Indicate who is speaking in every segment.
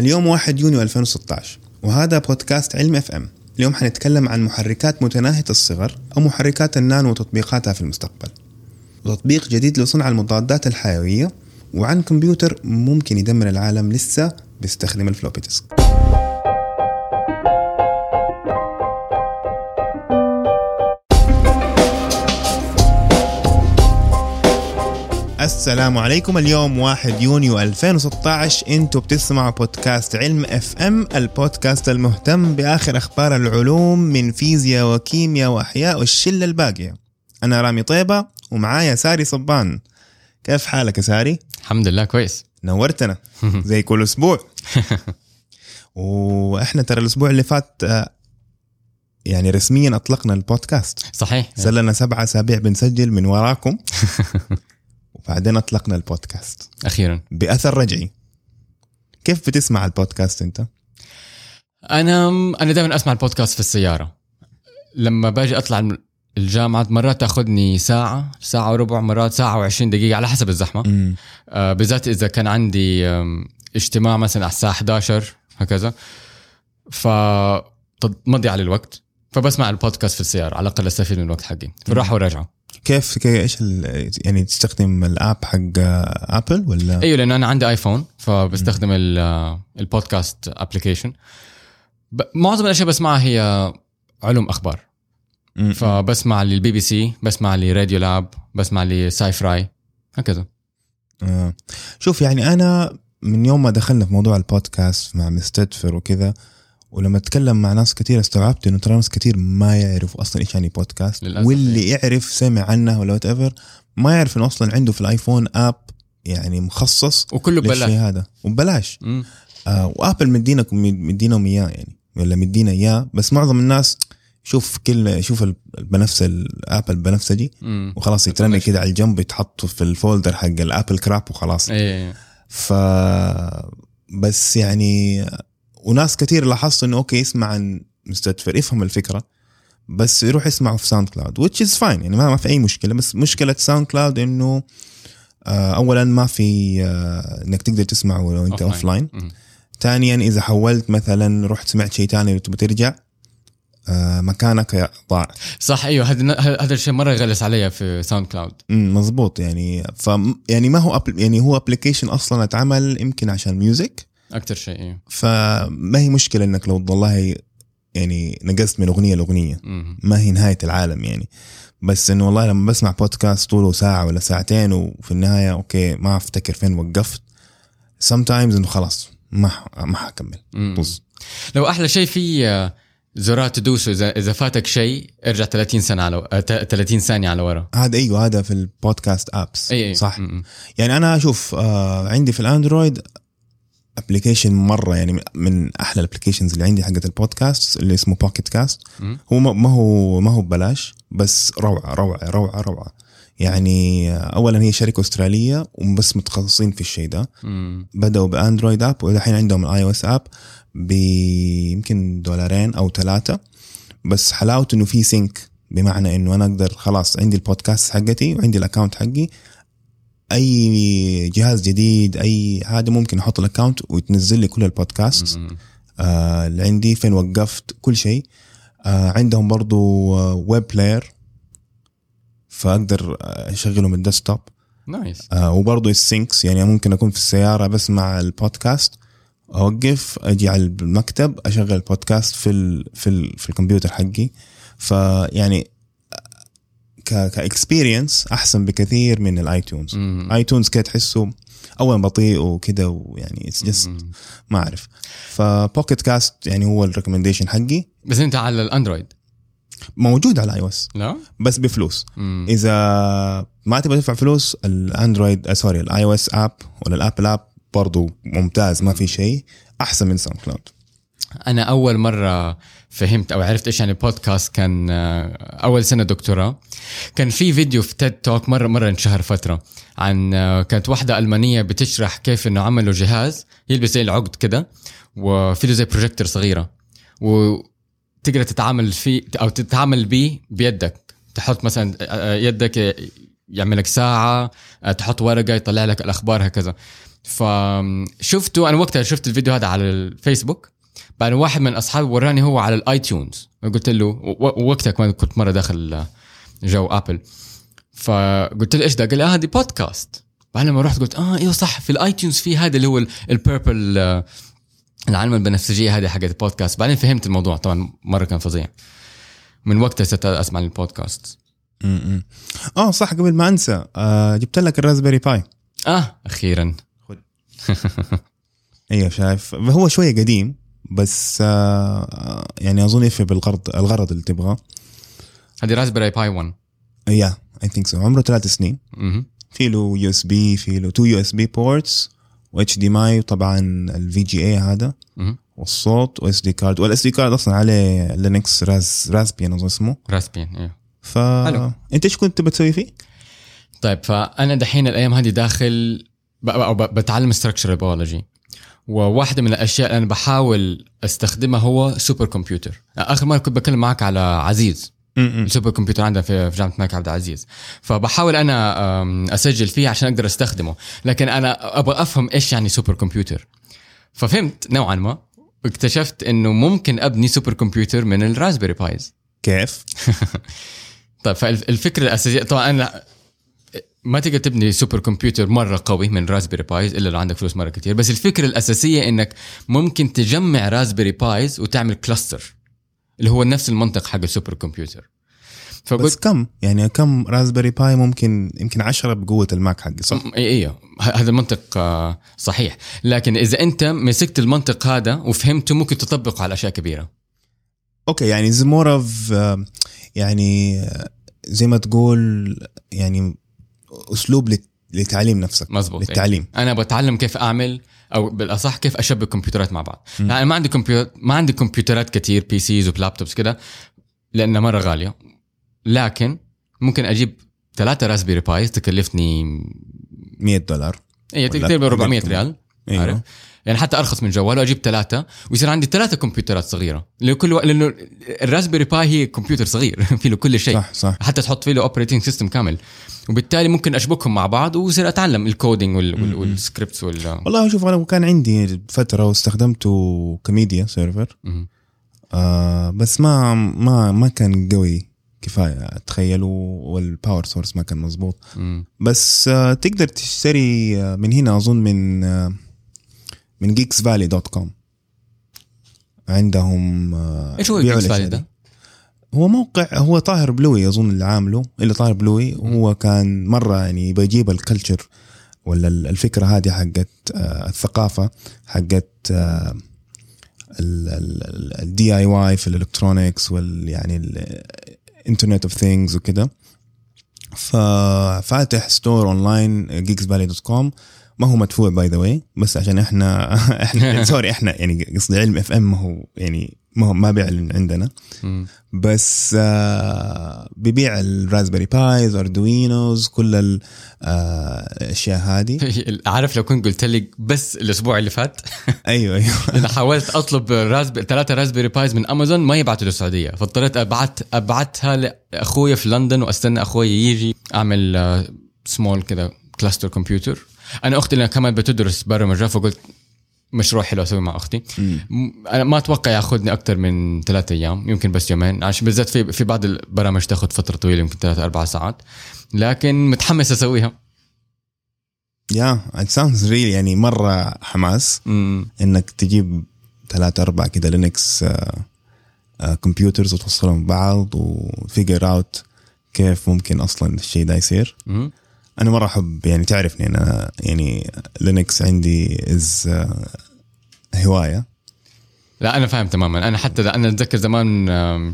Speaker 1: اليوم 1 يونيو 2016 وهذا بودكاست علم FM اليوم حنتكلم عن محركات متناهية الصغر أو محركات النانو وتطبيقاتها في المستقبل. وتطبيق جديد لصنع المضادات الحيوية وعن كمبيوتر ممكن يدمر العالم لسه بيستخدم ال floppy disk. السلام عليكم. اليوم 1 يونيو 2016 أنتوا بتسمعوا بودكاست علم إف إم البودكاست المهتم بآخر أخبار العلوم من فيزياء وكيمياء وأحياء والشلة الباقية. أنا رامي طيبة ومعايا ساري صبان. كيف حالك يا ساري؟
Speaker 2: الحمد لله كويس.
Speaker 1: نورتنا. زي كل أسبوع. وإحنا ترى الأسبوع اللي فات يعني رسميا أطلقنا البودكاست.
Speaker 2: صحيح.
Speaker 1: صار لنا سبعة أسابيع بنسجل من وراكم. وبعدين أطلقنا البودكاست.
Speaker 2: أخيرا.
Speaker 1: بأثر رجعي. كيف بتسمع البودكاست أنت؟
Speaker 2: أنا أنا دائما أسمع البودكاست في السيارة. لما باجي أطلع الجامعة مرات تأخذني ساعة ساعة وربع مرات ساعة وعشرين دقيقة على حسب الزحمة. آه بالذات إذا كان عندي اجتماع مثلا على الساعة 11 هكذا. فمضيع الوقت. فبسمع البودكاست في السيارة على الأقل أستفيد من الوقت حقي. في الراحة والرجعة
Speaker 1: كيف إيش يعني تستخدم ال app حق آه، آبل ولا؟
Speaker 2: أيوه لأنه أنا عندي آيفون فبستخدم ال- آه، البودكاست application معظم الأشياء بسمعها هي علوم
Speaker 1: أخبار.
Speaker 2: فبسمع للبي بي سي بسمع ل Radiolab بسمع ل Science Friday هكذا
Speaker 1: آه. شوف يعني أنا من يوم ما دخلنا في موضوع البودكاست مع مستدفر وكذا ولما أتكلم مع ناس كثير استوعبت إنه ترى ناس كثير ما يعرفوا أصلا إيش يعني بودكاست
Speaker 2: للأسف.
Speaker 1: واللي يعرف سمع عنه ولا whatever ما يعرف إنه أصلا عنده في الآيفون app يعني مخصص
Speaker 2: وكله
Speaker 1: للشيء
Speaker 2: ببلاش
Speaker 1: هذا وببلاش. آه وآبل مدينكم مدينهم إياه يعني ولا مدينا إياه بس معظم الناس شوف كل شوف البنفس ال app
Speaker 2: بنفسجي.
Speaker 1: وخلاص يترمي كده على الجنب يتحط في ال folder حق ال Apple crap وخلاص
Speaker 2: إيه
Speaker 1: ف بس يعني وناس كثير لاحظت إنه okay يسمع عن مستدفر يفهم الفكرة بس يروح يسمعه في SoundCloud which is fine يعني ما ما في أي مشكلة بس مشكلة SoundCloud إنه آه، اولا ما في آه، إنك تقدر تسمعه لو أنت
Speaker 2: offline.
Speaker 1: ثانيا إذا حولت مثلا رحت سمعت شيء ثاني وتبغى ترجع آه، مكانك ضاع.
Speaker 2: صح أيوه هذا هذا الشيء مرة غلس علي في
Speaker 1: SoundCloud مزبوط يعني ف يعني ما هو أبل يعني هو application أصلا اتعمل يمكن عشان music
Speaker 2: أكثر شيء أيوه
Speaker 1: فما هي مشكلة إنك لو والله يعني نقصت من أغنية
Speaker 2: لأغنية.
Speaker 1: ما هي نهاية العالم يعني. بس إنه والله لما بسمع بودكاست طوله ساعة ولا ساعتين وفي النهاية okay ما أفتكر فين وقفت sometimes إنه خلاص ما ما حكمل. طز
Speaker 2: لو أحلى شيء في آه، زرار تدوسه إذا إذا فاتك شيء ارجع 30 سنة على آه، ت- 30 ثانية على ورا.
Speaker 1: هذا أيوه هذا في البودكاست apps
Speaker 2: إيه إيه
Speaker 1: صح؟
Speaker 2: مم.
Speaker 1: يعني أنا أشوف آه عندي في الأندرويد application مرة يعني من- أحلى ال applications اللي عندي حقت البودكاست اللي اسمه Pocket
Speaker 2: Casts.
Speaker 1: هو ما هو ما هو ببلاش بس روعة روعة روعة روعة يعني اولا هي شركة أسترالية وبس متخصصين في الشيء ده.
Speaker 2: بدأوا
Speaker 1: ب Android app والحين عندهم ال iOS app بيمكن دولارين أو ثلاثة بس حلاوته إنه في sync بمعنى إنه أنا أقدر خلاص عندي البودكاست حقتي وعندي ال account حقي أي جهاز جديد أي حاجة ممكن أحط ال account وتنزل لي كل البودكاست. آه اللي عندي فين وقفت كل شيء. آه عندهم برضو آه web player فأقدر آه، أشغله من ال
Speaker 2: desktop nice
Speaker 1: آه وبرضه ال syncs يعني ممكن أكون في السيارة بسمع البودكاست أوقف أجي على المكتب أشغل البودكاست في ال في ال في الكمبيوتر حقي. فيعني ك experience أحسن بكثير من ال
Speaker 2: iTunes.
Speaker 1: iTunes كده تحسه اولا بطيء وكده ويعني it's
Speaker 2: just.
Speaker 1: ما أعرف. ف Pocket Casts يعني هو ال recommendation حقي.
Speaker 2: بس أنت على الأندرويد؟
Speaker 1: موجود على iOS
Speaker 2: لا؟
Speaker 1: بس بفلوس.
Speaker 2: مم.
Speaker 1: إذا ما تبغى تدفع فلوس ال Android sorry ال iOS app ولا ال Apple app برضو ممتاز ما في شيء. أحسن من SoundCloud
Speaker 2: أنا أول مرة فهمت أو عرفت إيش يعني بودكاست كان آه، أول سنة دكتوراه. كان في فيديو في TED Talk مرة مرة انشهر فترة عن آه، كانت واحدة ألمانية بتشرح كيف إنه عملوا جهاز يلبس زي العقد كده وفي له زي بروجيكتور صغيرة وتقدر تتعامل فيه أو تتعامل بيه بيدك. تحط مثلا آه، يدك يعمل لك ساعة تحط ورقة يطلع لك الأخبار هكذا. فشفته أنا وقتها شفت الفيديو هذا على الفيسبوك. بعد واحد من أصحابي وراني هو على ال iTunes قلت له وقتها كمان كنت مرة داخل جو Apple. فقلت له إيش ده؟ قال لي آه هذه بودكاست. بعدين لما رحت قلت آه إيوه صح في ال iTunes في هذا اللي هو ال purple العلامه البنفسجيه هذه حقت البودكاست. بعدين فهمت الموضوع طبعا مرة كان فظيع. من وقتها صرت أسمع البودكاست.
Speaker 1: آه صح قبل ما أنسى آه جبت لك ال Raspberry
Speaker 2: Pi. آه
Speaker 1: أخيرا. أيوه شايف. هو شوية قديم. بس آه يعني أظن يفي بالغرض الغرض اللي تبغاه
Speaker 2: هذه Raspberry Pi 1
Speaker 1: yeah I think so عمره ثلاث سنين. في له USB في له two USB ports و HDMI وطبعا ال VGA هذا. والصوت و SD card وال SD card أصلا عليه Linux راز Raspbian أظن اسمه
Speaker 2: Raspbian أيوه
Speaker 1: ف. أنت إيش كنت بتسوي فيه؟
Speaker 2: طيب فأنا دحين الأيام هذه داخل ب- أو ب- بتعلم structure biology وواحدة من الأشياء اللي أنا بحاول أستخدمها هو super computer آخر مرة كنت بكلم معك على عزيز.
Speaker 1: ال
Speaker 2: super computer عندنا في جامعة الملك عبد العزيز. فبحاول أنا أسجل فيه عشان أقدر أستخدمه. لكن أنا أبغى أفهم إيش يعني super computer ففهمت نوعا ما اكتشفت إنه ممكن أبني super computer من ال Raspberry Pis.
Speaker 1: كيف؟
Speaker 2: طيب فالفكرة الأساسية طبعا أنا ما تقدر تبني super computer مرة قوي من Raspberry Pis إلا لو عندك فلوس مرة كتير بس الفكرة الأساسية إنك ممكن تجمع Raspberry Pis وتعمل cluster اللي هو نفس المنطق حق ال super computer
Speaker 1: بس
Speaker 2: فقلت
Speaker 1: كم؟ يعني كم Raspberry Pi ممكن يمكن 10 بقوة ال Mac حقي صح؟
Speaker 2: إي ه- هذا المنطق آه، صحيح لكن إذا أنت مسكت المنطق هذا وفهمته ممكن تطبقه على أشياء كبيرة
Speaker 1: okay يعني زي more of يعني آه، زي ما تقول يعني أسلوب لت- لتعليم نفسك
Speaker 2: مزبوط
Speaker 1: للتعليم.
Speaker 2: أنا بتعلم كيف أعمل أو بالأصح كيف أشبك كمبيوترات مع بعض. يعني أنا ما عندي كمبيوتر ما عندي كمبيوترات كتير PCs و laptops كده لأنها مرة غالية. لكن ممكن أجيب ثلاثة Raspberry Pis تكلفني
Speaker 1: 100 دولار.
Speaker 2: اي تقريبا 400
Speaker 1: أقل
Speaker 2: ريال.
Speaker 1: أيوه.
Speaker 2: عارف؟ يعني حتى أرخص من جوال واجيب ثلاثة ويصير عندي ثلاثة كمبيوترات صغيرة. لكل و... لأنه ال Raspberry Pi هي كمبيوتر صغير في له كل شيء.
Speaker 1: صح صح.
Speaker 2: حتى تحط فيه له operating system كامل. وبالتالي ممكن أشبكهم مع بعض ويصير أتعلم ال coding وال... وال... وال scripts وال.
Speaker 1: والله شوف أنا كان عندي فترة واستخدمته ك media
Speaker 2: server.
Speaker 1: آه بس ما ما ما كان قوي كفاية تخيل وال power source ما كان مزبوط
Speaker 2: مم.
Speaker 1: بس آه تقدر تشتري آه من هنا أظن من آه من geeksvalley Valley dot com عندهم آه
Speaker 2: إيش هو ال Geeks
Speaker 1: Valley
Speaker 2: ده؟
Speaker 1: هو موقع هو طاهر بلوي أظن اللي عامله اللي طاهر بلوي. هو كان مرة يعني بيجيب ال culture ولا ال- الفكرة هذه حقت آه الثقافة حقت ال DIY في ال electronics وال يعني ال internet of things وكده. ففاتح store online Geeks Valley dot com ما هو مدفوع by the way بس عشان إحنا إحنا sorry إحنا يعني قصدي علم FM ما هو يعني ما هو ما بيعلن عندنا. بس آه بيبيع ال Raspberry Pis Arduinos كل ال- آه، الاشياء هذه.
Speaker 2: عارف لو كنت قلت لي بس الأسبوع اللي فات؟
Speaker 1: أيوه أيوه.
Speaker 2: أنا حاولت أطلب ثلاثة Raspberry Pis من امازون ما يبعتوا للسعودية. فاضطريت ابعت أبعتها لأخويا في لندن وأستنى اخويا يجي أعمل سمول كذا cluster computer أنا أختي اللي كمان بتدرس برمجه فقلت مشروع حلو أسوي مع أختي. م- أنا ما أتوقع يأخذني أكثر من ثلاثة أيام يمكن بس يومين عشان بالذات في في بعض البرامج تاخذ فترة طويلة يمكن ثلاث أربع ساعات. لكن متحمس أسويها.
Speaker 1: yeah it sounds real يعني مرة حماس
Speaker 2: مم.
Speaker 1: إنك تجيب ثلاثة أربعة كده Linux computers وتوصلهم ببعض و figure out كيف ممكن أصلا الشيء ده يصير.
Speaker 2: مم.
Speaker 1: أنا مرة أحب يعني تعرفني أنا يعني Linux عندي is هواية.
Speaker 2: لا أنا فاهم تماما. أنا حتى أنا أتذكر زمان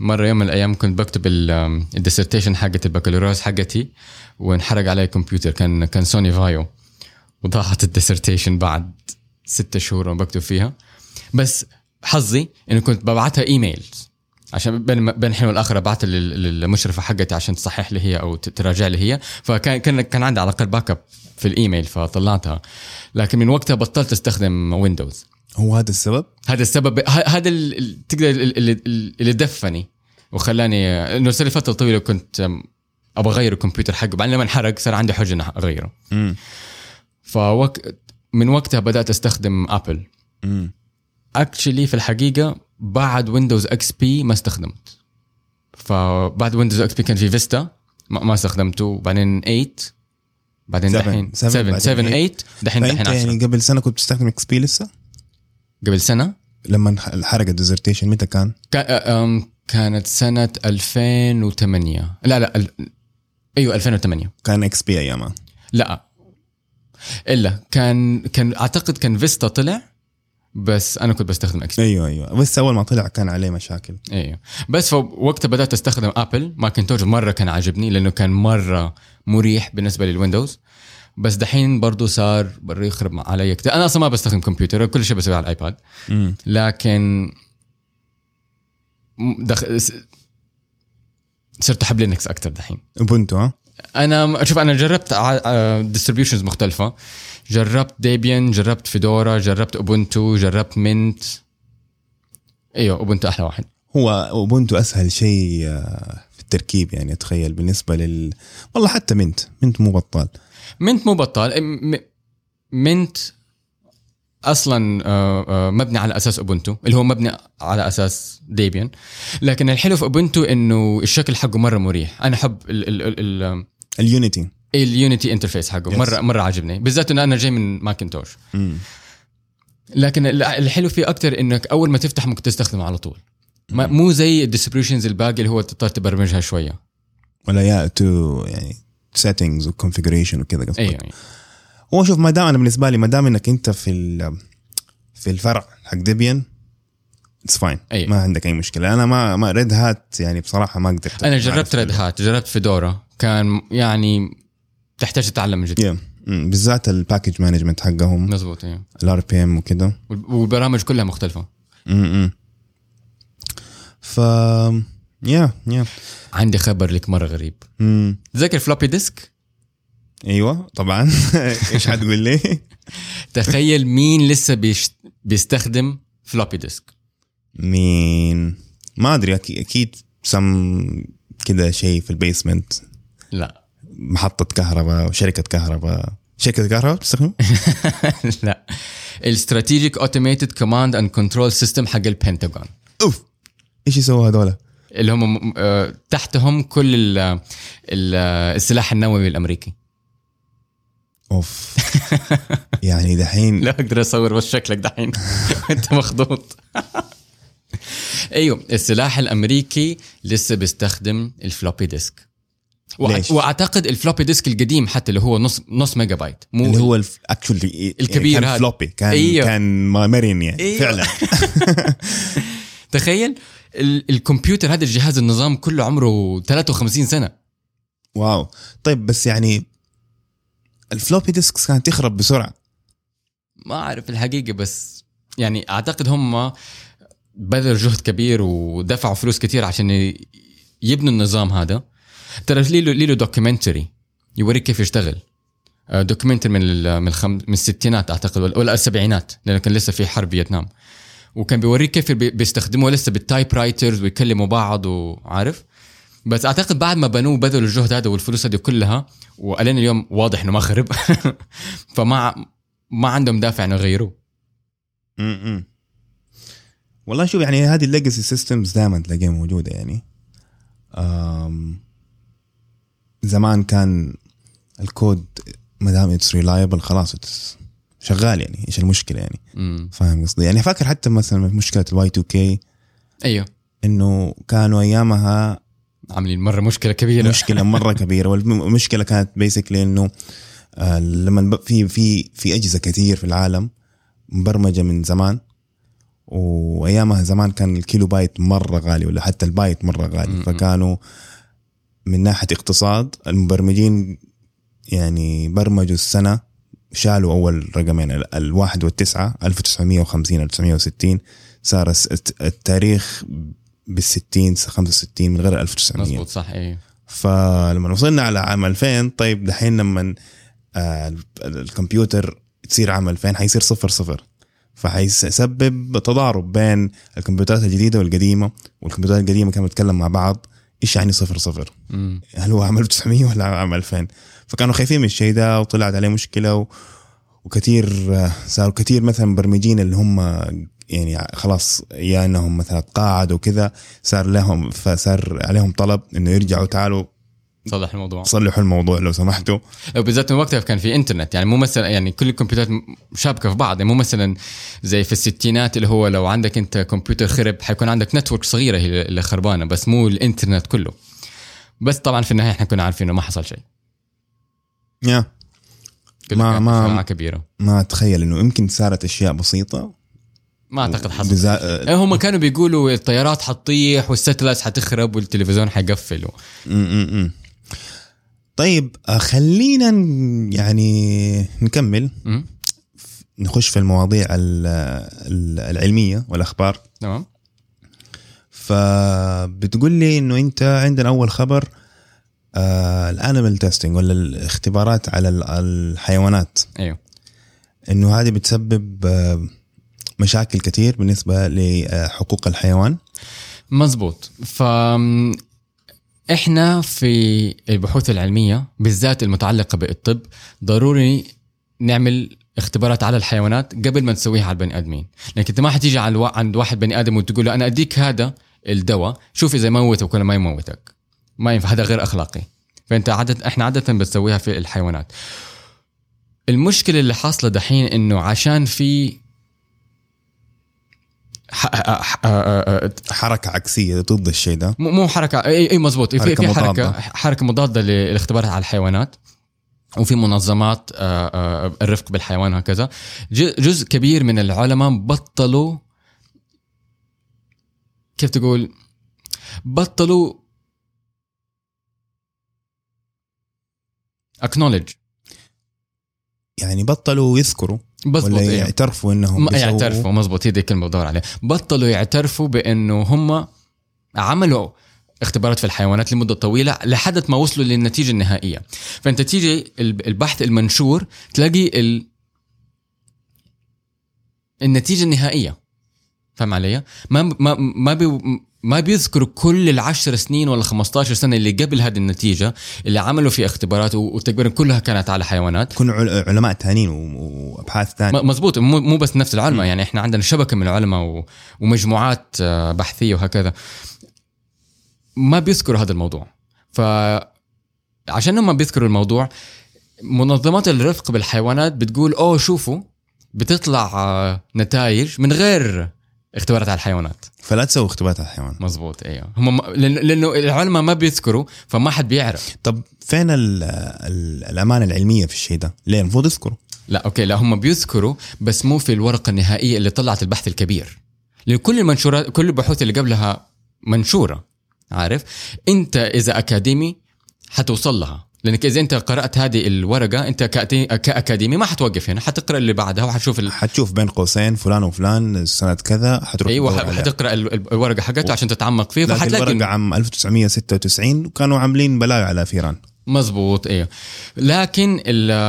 Speaker 2: مرة يوم من الأيام كنت بكتب ال dissertation حقت البكالوريوس حقتي وانحرق علي كمبيوتر كان كان Sony Vaio. وضاعت ال dissertation بعد ستة شهور وأنا بكتب فيها. بس حظي انه كنت ببعتها emails. عشان بين بين حين والاخر ابعتها لل- للمشرفة حقتي عشان تصحح لي هي أو تراجع لي هي. فكان كان كان عندي على الأقل backup في الإيميل فطلعتها. لكن من وقتها بطلت أستخدم Windows
Speaker 1: هو هذا السبب؟
Speaker 2: هذا السبب هذا تقدر ال- اللي, دفعني وخلاني إنه صار لي فترة طويلة كنت أبغى أغير الكمبيوتر حقه. بعدين لما انحرق صار عندي حجة إني أغيره.
Speaker 1: امم
Speaker 2: فوقت من وقتها بدأت أستخدم Apple
Speaker 1: امم
Speaker 2: actually في الحقيقة بعد Windows XP ما استخدمت. فبعد Windows XP كان في Vista ما ما استخدمته. بعدين 8 بعدين. دحين
Speaker 1: Seven
Speaker 2: 7
Speaker 1: بعدين
Speaker 2: 7
Speaker 1: eight.
Speaker 2: 8 دحين دحين
Speaker 1: فأنت
Speaker 2: 10
Speaker 1: يعني قبل سنة كنت بتستخدم XP لسه؟
Speaker 2: قبل سنة؟
Speaker 1: لما انح- انحرق ال dissertation متى كان؟
Speaker 2: كانت سنة 2008 لا لا ال- أيوه 2008
Speaker 1: كان XP أيامها.
Speaker 2: لا. إلا كان كان أعتقد كان Vista طلع بس أنا كنت بستخدم X
Speaker 1: أيوه أيوه. بس أول ما طلع كان عليه مشاكل.
Speaker 2: أيوه. بس فوقتها بدأت أستخدم Apple Macintosh مرة كان عاجبني لأنه كان مرة مريح بالنسبة لل Windows. بس دحين برضو صار برضو يخرب علي كتير أنا أصلا ما بستخدم كمبيوتر كل شيء بسويه على ال iPad.
Speaker 1: امم
Speaker 2: لكن م- دخ... صرت أحب Linux أكثر دحين.
Speaker 1: Ubuntu ها؟
Speaker 2: أنا شوف أنا جربت distributions مختلفة. جربت Debian جربت Fedora جربت Ubuntu جربت Mint أيوه Ubuntu أحلى واحد.
Speaker 1: هو Ubuntu أسهل شيء آه، في التركيب يعني اتخيل بالنسبة لل والله حتى Mint Mint مو بطال.
Speaker 2: Mint مو بطال. Mint أصلا آه، آه، مبني على أساس Ubuntu اللي هو مبني على أساس Debian. لكن الحلو في Ubuntu إنه الشكل حقه مرة مريح. أنا أحب ال ال ال ال
Speaker 1: ال
Speaker 2: Unity. ال Unity interface حقه.
Speaker 1: Yes.
Speaker 2: مره مرة عاجبني. بالذات إنه أنا جاي من Macintosh.
Speaker 1: امم
Speaker 2: لكن ال- الحلو فيه أكتر إنك أول ما تفتح ممكن تستخدمه على طول. ما مو زي ال distributions الباقي اللي هو تضطر تبرمجها شوية.
Speaker 1: ولا يا تو يعني settings و configuration وكذا قصدك.
Speaker 2: أيوه
Speaker 1: هو شوف ما دام أنا بالنسبة لي ما دام إنك أنت في ال- في الفرع حق Debian it's
Speaker 2: fine.
Speaker 1: ما عندك أي مشكلة. أنا ما ما Red Hat يعني بصراحة ما قدرت
Speaker 2: أنا جربت Red Hat جربت Fedora كان يعني تحتاج تتعلم من جديد
Speaker 1: يا مم، بالذات ال package management حقهم.
Speaker 2: مزبوط
Speaker 1: أيوه ال RPM وكذا
Speaker 2: والبرامج كلها مختلفة.
Speaker 1: امم ف yeah yeah
Speaker 2: عندي خبر لك مرة غريب. تذكر floppy disk
Speaker 1: أيوه طبعا. إيش حتقول لي؟
Speaker 2: تخيل مين لسه بيش... بيستخدم floppy disk
Speaker 1: مين؟ ما أدري أكيد سم كذا شيء في ال basement.
Speaker 2: لا.
Speaker 1: محطة كهرباء وشركة كهرباء. شركة كهرباء تستخدم؟
Speaker 2: لا. ال Strategic Automated Command and Control System حق البنتاغون
Speaker 1: أوف. إيش يسووا هذول؟
Speaker 2: اللي هم آه، تحتهم كل ال ال السلاح النووي الأمريكي.
Speaker 1: أوف. يعني دحين
Speaker 2: لا أقدر أصور بس شكلك دحين. أنت مخضوط أيوه السلاح الأمريكي لسه بيستخدم ال floppy disk.
Speaker 1: ليش؟
Speaker 2: وأعتقد ال floppy disk القديم حتى اللي هو نص نص ميجا بايت. مو
Speaker 1: اللي هو actually
Speaker 2: الكبير
Speaker 1: كان
Speaker 2: هذا.
Speaker 1: floppy. كان
Speaker 2: أيوه.
Speaker 1: كان مرن يعني
Speaker 2: أيوه.
Speaker 1: فعلا.
Speaker 2: تخيل ال- الكمبيوتر هذا الجهاز النظام كله عمره 53 سنة.
Speaker 1: wow. طيب بس يعني ال floppy disks كانت تخرب بسرعة.
Speaker 2: ما أعرف الحقيقة بس يعني أعتقد هم بذلوا جهد كبير ودفعوا فلوس كتير عشان يبنوا النظام هذا. ترى لي له لي له documentary يوريك كيف يشتغل. آه، documentary من من. من الستينات أعتقد ولا- السبعينات لأنه كان لسه في حرب فيتنام. وكان بيوريك كيف بي- بيستخدموه لسه بال typewriters ويكلموا بعض وعارف. بس أعتقد بعد ما بنوه بذلوا الجهد هذا والفلوس هذه كلها وألين اليوم واضح إنه ما خرب فما ما عندهم دافع إنه يغيروه.
Speaker 1: م-م. والله شوف يعني هذه ال legacy systems دائما تلاقيها موجودة يعني. أم زمان كان الكود ما دام it's reliable خلاص شغال يعني إيش المشكلة يعني؟
Speaker 2: امم
Speaker 1: فاهم قصدي؟ يعني فاكر حتى مثلا مشكلة ال Y2K
Speaker 2: أيوه.
Speaker 1: إنه كانوا أيامها
Speaker 2: عاملين مرة مشكلة كبيرة.
Speaker 1: مشكلة مرة كبيرة. والمشكلة كانت basically إنه آه، لما في في في أجهزة كثير في العالم مبرمجة من زمان وأيامها زمان كان الكيلو بايت مرة غالي ولا حتى البايت مرة غالي.
Speaker 2: م-م.
Speaker 1: فكانوا من ناحية اقتصاد المبرمجين يعني برمجوا السنة شالوا أول رقمين ال- الواحد والتسعة 1950 1960 صار الس- التاريخ بال60 65 من غير 1900
Speaker 2: مزبوط صح أيوه
Speaker 1: فلما وصلنا على عام 2000 طيب دحين لما آه، ال- الكمبيوتر تصير عام 2000 حيصير صفر صفر. فحيسبب تضارب بين الكمبيوترات الجديدة والقديمة والكمبيوترات القديمة كانت بتتكلم مع بعض إيش يعني صفر صفر؟
Speaker 2: مم.
Speaker 1: هل هو عام 1900 ولا عام 2000 فكانوا خايفين من الشيء ده وطلعت عليه مشكلة و... وكثير آه، صاروا كثير مثلا مبرمجين اللي هم يعني خلاص يا إنهم مثلا تقاعدوا وكذا صار لهم فصار عليهم طلب إنه يرجعوا تعالوا
Speaker 2: صلح الموضوع.
Speaker 1: صلحوا الموضوع لو سمحتوا.
Speaker 2: وبالذات وقتها كان في إنترنت يعني مو مثلا يعني كل الكمبيوترات شابكة في بعض يعني مو مثلا زي في الستينات اللي هو لو عندك أنت كمبيوتر خرب حيكون عندك network صغيرة هي اللي خربانة بس مو الإنترنت كله. بس طبعا في النهاية إحنا كنا عارفين إنه ما حصل شيء.
Speaker 1: yeah.
Speaker 2: كله
Speaker 1: ما- ما-
Speaker 2: كبيرة.
Speaker 1: ما أتخيل إنه يمكن صارت أشياء بسيطة
Speaker 2: ما أعتقد حصل.
Speaker 1: بزا...
Speaker 2: إيه هم كانوا بيقولوا الطيارات حتطيح وال satellites حتخرب والتلفزيون حيقفل
Speaker 1: م- م- م. طيب آه، خلينا يعني نكمل.
Speaker 2: مم.
Speaker 1: نخش في المواضيع ال- ال- العلمية والأخبار.
Speaker 2: تمام.
Speaker 1: فبتقول لي إنه أنت عندنا أول خبر الأنيمال تيستينج ولا الاختبارات على ال- الحيوانات.
Speaker 2: أيوه.
Speaker 1: إنه هذه بتسبب آه، مشاكل كثير بالنسبة لحقوق الحيوان.
Speaker 2: مزبوط. ف إحنا في البحوث العلمية بالذات المتعلقة بالطب ضروري نعمل اختبارات على الحيوانات قبل ما نسويها على البني آدمين. لأنك أنت ما حتيجي على الوا... عند واحد بني آدم وتقول له أنا أديك هذا الدواء شوف إذا يموتك ولا ما يموتك. ما ينفع هذا غير أخلاقي. فأنت عادة إحنا عادة بنسويها في الحيوانات. المشكلة اللي حاصلة دحين إنه عشان في.
Speaker 1: حركة عكسية ضد الشيء ده؟
Speaker 2: مو حركة. اي اي مزبوط في
Speaker 1: حركة
Speaker 2: في حركه
Speaker 1: مضادة.
Speaker 2: حركة مضادة للاختبارات على الحيوانات. وفي منظمات آه، آه، الرفق بالحيوان وهكذا. جزء كبير من العلماء بطلوا كيف تقول؟ بطلوا acknowledge.
Speaker 1: يعني بطلوا يذكروا.
Speaker 2: بزبط
Speaker 1: ولا
Speaker 2: إيه.
Speaker 1: يعترفوا إنهم
Speaker 2: يعترفوا مزبوط هي دي الكلمة بدور عليها. بطلوا يعترفوا بأنه هم عملوا اختبارات في الحيوانات لمدة طويلة لحد ما وصلوا للنتيجة النهائية. فأنت تيجي الب- البحث المنشور تلاقي ال... النتيجة النهائية. فاهم علي؟ ما ما ما بي ما بيذكروا كل العشر سنين ولا 15 سنة اللي قبل هذه النتيجة اللي عملوا في اختبارات وتقريبا كلها كانت على حيوانات.
Speaker 1: يكونوا عل- علماء ثانيين وأبحاث
Speaker 2: ثانية. مزبوط مو بس نفس العلماء يعني إحنا عندنا شبكة من العلماء ومجموعات آه، بحثية وهكذا. ما بيذكروا هذا الموضوع. ف عشان ما بيذكروا الموضوع منظمات الرفق بالحيوانات بتقول أوه شوفوا بتطلع نتائج من غير اختبارات على الحيوانات.
Speaker 1: فلا تسووا اختبارات على الحيوان
Speaker 2: مزبوط إيوه. هم لأنه العلماء ما بيذكروا فما حد بيعرف.
Speaker 1: طب فين ال ال الأمانة العلمية في الشيء ده؟ ليه؟ المفروض يذكروا؟
Speaker 2: لا okay لا هم بيذكروا بس مو في الورقة النهائية اللي طلعت البحث الكبير. لأن كل المنشورات كل البحوث اللي قبلها منشورة عارف؟ أنت إذا أكاديمي حتوصل لها. لأنك إذا أنت قرأت هذه الورقة أنت كأكاديمي ما حتوقف هنا حتقرأ اللي بعدها وحتشوف ال...
Speaker 1: حتشوف بين قوسين فلان وفلان سنة كذا حتروح أيوه.
Speaker 2: حتقرأ ال- ال- الورقة حقته عشان تتعمق فيه فحتلاقي
Speaker 1: الورقة عام 1996 وكانوا عاملين بلاغ على فيران.
Speaker 2: مزبوط أيوه. لكن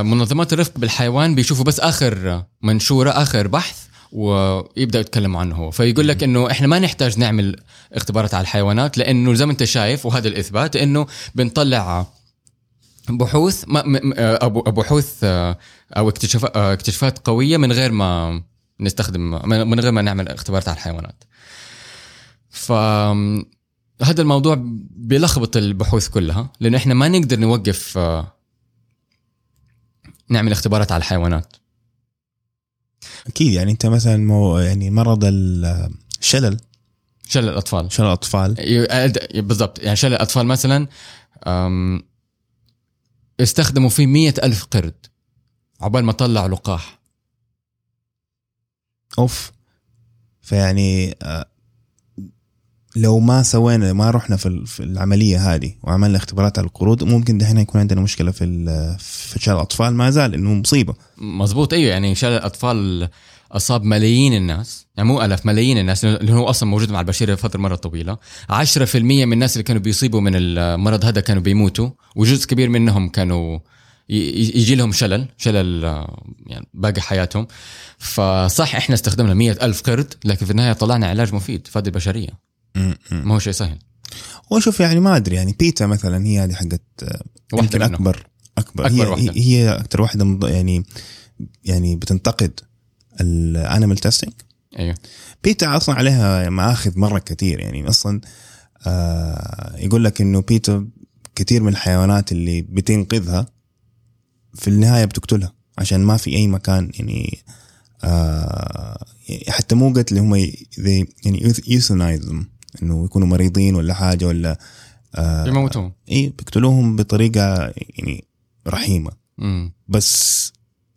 Speaker 2: منظمات الرفق بالحيوان بيشوفوا بس آخر منشورة آخر بحث ويبداوا يتكلموا عنه هو. فيقول لك إنه إحنا ما نحتاج نعمل اختبارات على الحيوانات لأنه زي ما أنت شايف وهذا الإثبات إنه بنطلع بحوث ما أو بحوث آه، أو اكتشاف- آه، اكتشافات قوية من غير ما نستخدم من غير ما نعمل اختبارات على الحيوانات. ف هذا الموضوع بيلخبط البحوث كلها لأنه إحنا ما نقدر نوقف آه، نعمل اختبارات على الحيوانات.
Speaker 1: أكيد يعني أنت مثلا مو يعني مرض ال- الشلل
Speaker 2: شلل الأطفال.
Speaker 1: شلل
Speaker 2: الأطفال. بالضبط. يعني شلل الأطفال مثلا استخدموا فيه مية ألف قرد عقبال ما طلعوا لقاح.
Speaker 1: أوف. فيعني آه، لو ما سوينا ما رحنا في ال- في العملية هذه وعملنا اختبارات على القرود ممكن دحين يكون عندنا مشكلة في في شلل الأطفال. ما زال إنه مصيبة.
Speaker 2: مزبوط أيوه يعني شلل الأطفال أصاب ملايين الناس. يعني مو ألاف ملايين الناس. اللي هو أصلا موجود مع البشريه فتره مرة طويلة. 10% من الناس اللي كانوا بيصيبوا من المرض هذا كانوا بيموتوا. وجزء كبير منهم كانوا يجي لهم شلل شلل آه، يعني باقي حياتهم. فصح إحنا استخدمنا مية ألف قرد لكن في النهاية طلعنا علاج مفيد فاد
Speaker 1: البشرية.
Speaker 2: ما هو شيء سهل.
Speaker 1: وشوف يعني ما أدري يعني PETA مثلا هي هذه حقت آه،
Speaker 2: واحدة
Speaker 1: يمكن. أكبر أكبر,
Speaker 2: أكبر
Speaker 1: هي
Speaker 2: واحدة.
Speaker 1: هي أكثر واحدة يعني يعني بتنتقد. ال animal
Speaker 2: testing
Speaker 1: أيوه. PETA أصلا عليها مآخذ مرة كثير يعني أصلا آه يقول لك إنه PETA كثير من الحيوانات اللي بتنقذها في النهاية بتقتلها عشان ما في أي مكان يعني آه حتى مو قتل هم يعني يوثنايز إنه يكونوا مريضين ولا حاجة ولا آه
Speaker 2: يموتوهم
Speaker 1: إي بيقتلوهم بطريقة يعني رحيمة.
Speaker 2: امم
Speaker 1: بس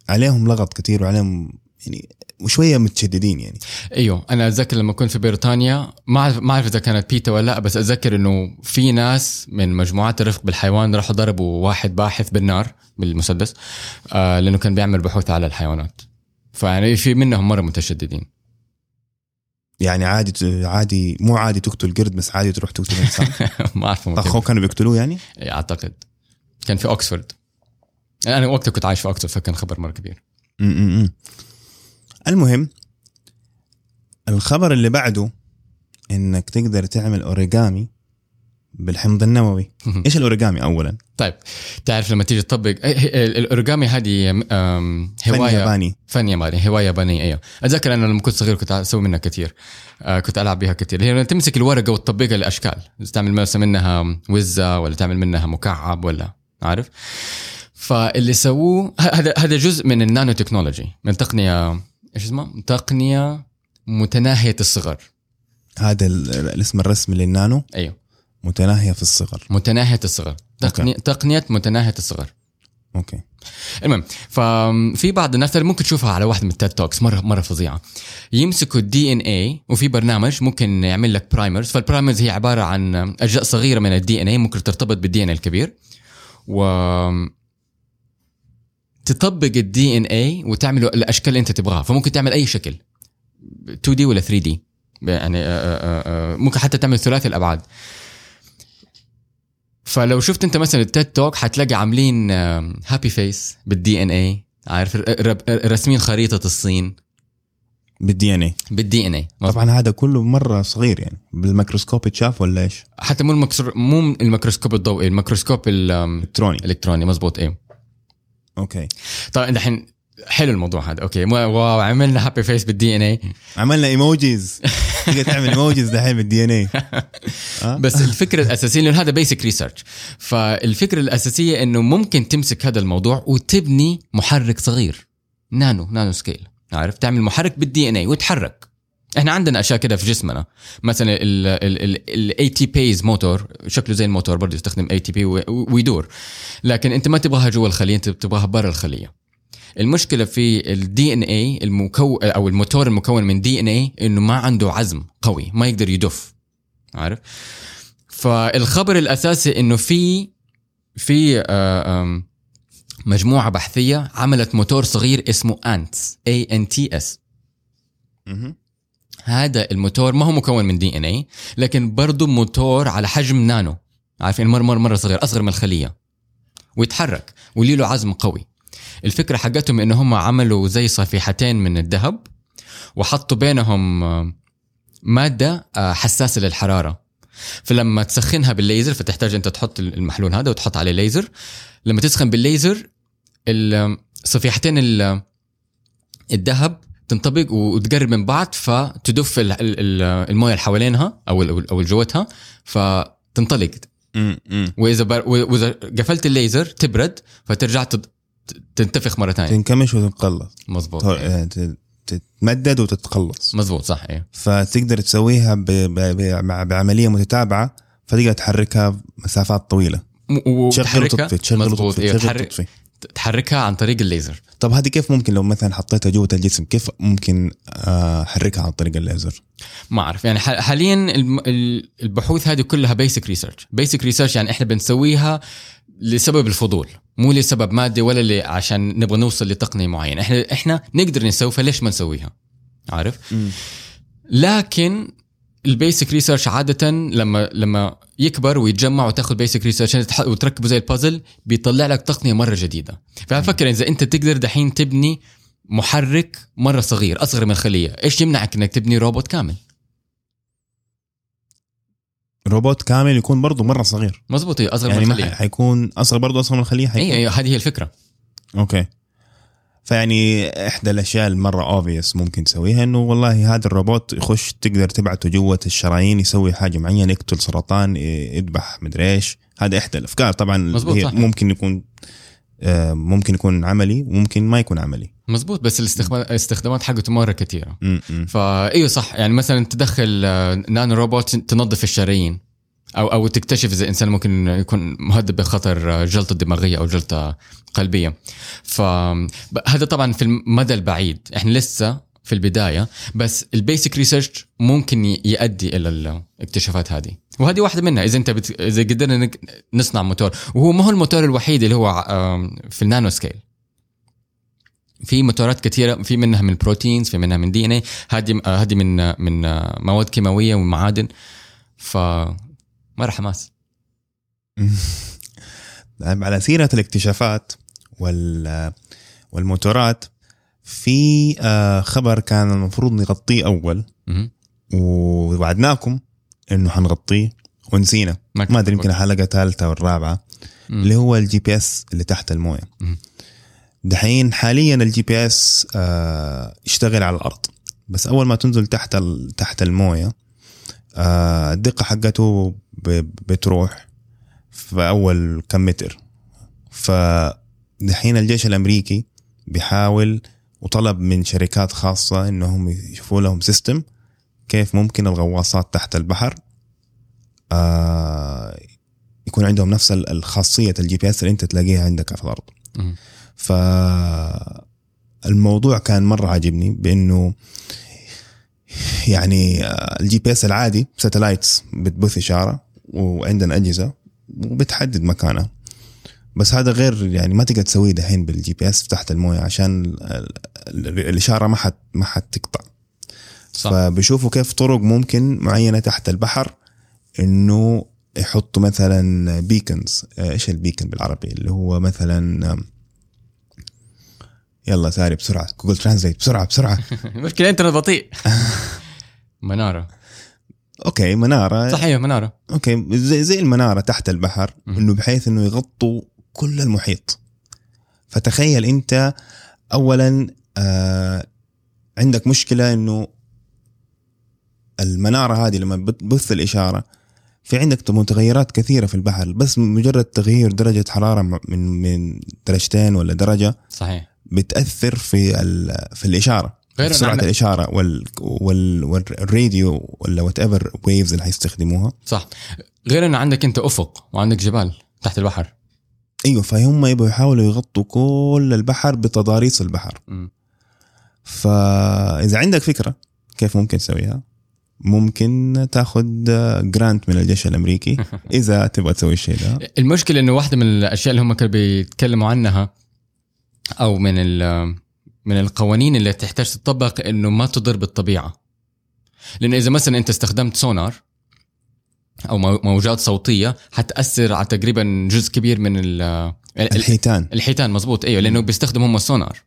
Speaker 1: عليهم لغط كثير وعليهم يعني وشوية متشددين يعني.
Speaker 2: أيوه أنا أتذكر لما كنت في بريطانيا ما اعرف ما أعرف إذا كانت بيتا ولا لأ بس أتذكر إنه في ناس من مجموعات الرفق بالحيوان راحوا ضربوا واحد باحث بالنار بالمسدس آه لأنه كان بيعمل بحوث على الحيوانات. فيعني في منهم مرة متشددين.
Speaker 1: يعني عادي عادي مو عادي تقتل قرد بس عادي تروح تقتل إنسان.
Speaker 2: ما أعرف.
Speaker 1: اخوه كانوا بيقتلوه يعني؟
Speaker 2: إيه، أعتقد. كان في اوكسفورد أنا وقتها كنت عايش في اوكسفورد فكان خبر مرة كبير.
Speaker 1: م-م-م. المهم الخبر اللي بعده إنك تقدر تعمل اوريجامي بالحمض النووي. إيش الاوريجامي اولا؟
Speaker 2: طيب تعرف لما تيجي تطبق إيه، إيه، الاوريجامي هذه أم،
Speaker 1: فن
Speaker 2: هواية
Speaker 1: ياباني.
Speaker 2: فن ياباني هواية يابانية أيوه. أتذكر أنا لما كنت صغير كنت أسوي منها كثير آه كنت ألعب بها كثير. هي تمسك الورقة وتطبقها لاشكال تعمل مثلا منها وزة ولا تعمل منها مكعب ولا عارف؟ فاللي سووه هذا هذا جزء من النانو تكنولوجي من تقنية إيش اسمها تقنية متناهية الصغر.
Speaker 1: هذا ال- الاسم الرسمي للنانو؟
Speaker 2: أيوه.
Speaker 1: متناهية في الصغر.
Speaker 2: متناهية الصغر. تقنيه تقنية متناهية الصغر.
Speaker 1: أوكي.
Speaker 2: المهم ففي بعض الناس ممكن تشوفها على واحد من ال TED talks مره مرة فظيعة. يمسكوا ال DNA وفي برنامج ممكن يعمل لك primers فال primers هي عبارة عن أجزاء صغيرة من ال DNA ممكن ترتبط بال DNA الكبير. و تطبق ال DNA وتعمله الأشكال اللي أنت تبغاها. فممكن تعمل أي شكل. 2D ولا 3D يعني آه، آه، آه، ممكن حتى تعمل ثلاثي الأبعاد. فلو شفت أنت مثلا ال TED talk حتلاقي عاملين happy face بال DNA عارف؟ رسمين خريطة الصين.
Speaker 1: بال
Speaker 2: DNA بال DNA
Speaker 1: طبعا هذا كله مرة صغير يعني. بالميكروسكوب تشاف ولا إيش؟
Speaker 2: حتى مو المكسر مو الميكروسكوب الضوئي الميكروسكوب ال-
Speaker 1: إلكتروني.
Speaker 2: الالكتروني مزبوط أيوه
Speaker 1: أوكي.
Speaker 2: طيب الحين حلو الموضوع هذا. أوكي. wow عملنا happy face بال DNA
Speaker 1: عملنا emojis تقدر تعمل emojis دحين بال DNA
Speaker 2: بس الفكرة الأساسية لأنه هذا basic research فالفكرة الأساسية إنه ممكن تمسك هذا الموضوع وتبني محرك صغير. nano nano scale عارف؟ تعمل محرك بال DNA ويتحرك إحنا عندنا أشياء كده في جسمنا. مثلا ال ATPase motor شكله زي الموتور برضه يستخدم ATP ويدور. لكن أنت ما تبغاها جوا الخلية أنت تبغاها برا الخلية. المشكلة في ال DNA المكون أو الموتور المكون من DNA إنه ما عنده عزم قوي ما يقدر يدف. عارف؟ فالخبر الأساسي إنه في في آه، مجموعة بحثية عملت موتور صغير اسمه ANTs A N T
Speaker 1: S.
Speaker 2: هذا الموتور ما هو مكون من DNA لكن برضه موتور على حجم نانو. عارفين مره مره مرة صغير أصغر من الخلية. ويتحرك ولي له عزم قوي. الفكرة حقتهم ان هم عملوا زي صفيحتين من الذهب وحطوا بينهم آه، مادة آه، حساسة للحرارة. فلما تسخنها بالليزر فتحتاج أنت تحط المحلول هذا وتحط عليه ليزر. لما تسخن بالليزر ال- صفيحتين ال- الذهب تنطبق وتقرب من بعض فتدف ال- ال- ال- الموية اللي حوالينها أو أو اللي جوتها فتنطلق. وإذا بر... وإذا قفلت الليزر تبرد فترجع تد... تنتفخ مرة ثانية.
Speaker 1: تنكمش وتتقلص.
Speaker 2: مزبوط
Speaker 1: تو- آه، تتمدد وتتقلص.
Speaker 2: مزبوط صح إيه.
Speaker 1: فتقدر تسويها ب... ب... ب... مع- بعملية متتابعة فتقدر تحركها مسافات طويلة.
Speaker 2: م-
Speaker 1: تشغل وتطفي تشغل وتطفي
Speaker 2: أيوه
Speaker 1: تشغل. وتطفي
Speaker 2: تحركها عن طريق الليزر.
Speaker 1: طب هذه كيف ممكن لو مثلا حطيتها جوة الجسم كيف ممكن آه، أحركها عن طريق الليزر؟
Speaker 2: ما أعرف. يعني حاليا البحوث هذه كلها basic research basic research يعني إحنا بنسويها لسبب الفضول مو لسبب مادي ولا عشان نبغى نوصل لتقنية معينة. إحنا إحنا نقدر نسوي فليش ما نسويها؟ عارف؟ لكن ال basic research عادة لما لما يكبر ويتجمع وتاخذ basic research وتركبه زي البازل بيطلع لك تقنية مرة جديدة. ففكر إذا أنت تقدر دحين تبني محرك مرة صغير أصغر من الخلية إيش يمنعك إنك تبني روبوت كامل؟
Speaker 1: روبوت كامل يكون برضه مرة صغير.
Speaker 2: مزبوط إيه، أصغر
Speaker 1: يعني
Speaker 2: من الخلية.
Speaker 1: ح- حيكون أصغر برضه أصغر من الخلية حيكون
Speaker 2: اي هذه هي الفكرة.
Speaker 1: أوكي. فيعني إحدى الأشياء المرة obvious ممكن تسويها إنه والله هذا الروبوت يخش تقدر تبعته جوة الشرايين يسوي حاجة معينة يقتل سرطان يذبح مدري إيش. هذا إحدى الأفكار. طبعا
Speaker 2: مزبوط،
Speaker 1: هي. ممكن يكون آه، ممكن يكون عملي وممكن ما يكون عملي.
Speaker 2: مزبوط بس الاستخدامات حقته مرة كثيره. فايوه صح. يعني مثلا تدخل آه، nano robot تنظف الشرايين. أو أو تكتشف إذا الانسان ممكن يكون مهدد بخطر جلطة دماغية أو جلطة قلبية. فهذا طبعا في المدى البعيد. إحنا لسه في البداية بس ال basic research ممكن يؤدي إلى الاكتشافات هذه. وهذه واحدة منها. إذا أنت بت... إذا قدرنا نصنع موتور. وهو ما هو الموتور الوحيد اللي هو في ال nanoscale في motorات كثيرة في منها من proteins في منها من DNA هذه آه، هذه من آه، من آه، مواد كيماوية ومعادن. ف مرة حماس
Speaker 1: طيب على سيرة الاكتشافات وال وال motorات في آه، خبر كان المفروض نغطيه
Speaker 2: أول.
Speaker 1: ووعدناكم إنه حنغطيه ونسينا ما أدري يمكن الحلقة الثالثة
Speaker 2: والرابعة.
Speaker 1: اللي هو ال GPS اللي تحت
Speaker 2: الموية.
Speaker 1: دحين حاليا ال GPS آه يشتغل على الأرض بس أول ما تنزل تحت تحت الموية آه الدقة حقته بتروح في أول كم متر. فدحين الجيش الأمريكي بيحاول وطلب من شركات خاصة إنهم يشوفوا لهم system كيف ممكن الغواصات تحت البحر آه يكون عندهم نفس ال- الخاصية ال GPS اللي أنت تلاقيها عندك في الأرض.
Speaker 2: مم.
Speaker 1: فالموضوع كان مرة عاجبني بأنه يعني ال GPS العادي satellites بتبث إشارة. وعندنا أجهزة وبتحدد مكانها. بس هذا غير يعني ما تقدر تسويه دحين بال GPS تحت الموية عشان ال- ال- الإشارة ما حت ما حتقطع.
Speaker 2: صح.
Speaker 1: فبيشوفوا كيف طرق ممكن معينة تحت البحر إنه يحطوا مثلا beacons إيش ال beacon بالعربي؟ اللي هو مثلا يلا sorry بسرعة Google Translate بسرعة بسرعة.
Speaker 2: المشكلة انترنت بطيء. منارة.
Speaker 1: okay منارة.
Speaker 2: صحيح منارة.
Speaker 1: okay زي, زي المنارة تحت البحر. إنه بحيث إنه يغطوا كل المحيط. فتخيل أنت اولا آه عندك مشكلة إنه المنارة هذه لما بتبث الإشارة في عندك متغيرات كثيرة في البحر بس مجرد تغيير درجة حرارة من من درجتين ولا درجة
Speaker 2: صحيح.
Speaker 1: بتأثر في في الإشارة.
Speaker 2: غير
Speaker 1: سرعة
Speaker 2: عندك-
Speaker 1: الإشارة وال وال والراديو ولا whatever waves اللي حيستخدموها
Speaker 2: صح. غير إنه عندك أنت أفق وعندك جبال تحت البحر.
Speaker 1: أيوه فهم يبغوا يحاولوا يغطوا كل البحر بتضاريس البحر.
Speaker 2: مم.
Speaker 1: فاذا عندك فكرة كيف ممكن تسويها ممكن تاخذ جرانت من الجيش الأمريكي إذا تبغى تسوي الشيء ده.
Speaker 2: المشكلة إنه واحدة من الأشياء اللي هم كانوا بيتكلموا عنها أو من ال- من القوانين اللي تحتاج تطبق إنه ما تضر بالطبيعة. لأنه إذا مثلا أنت استخدمت سونار أو مو- موجات صوتية حتأثر على تقريبا جزء كبير من ال- ال-
Speaker 1: الحيتان.
Speaker 2: الحيتان مزبوط أيوه لأنه بيستخدموا هم السونار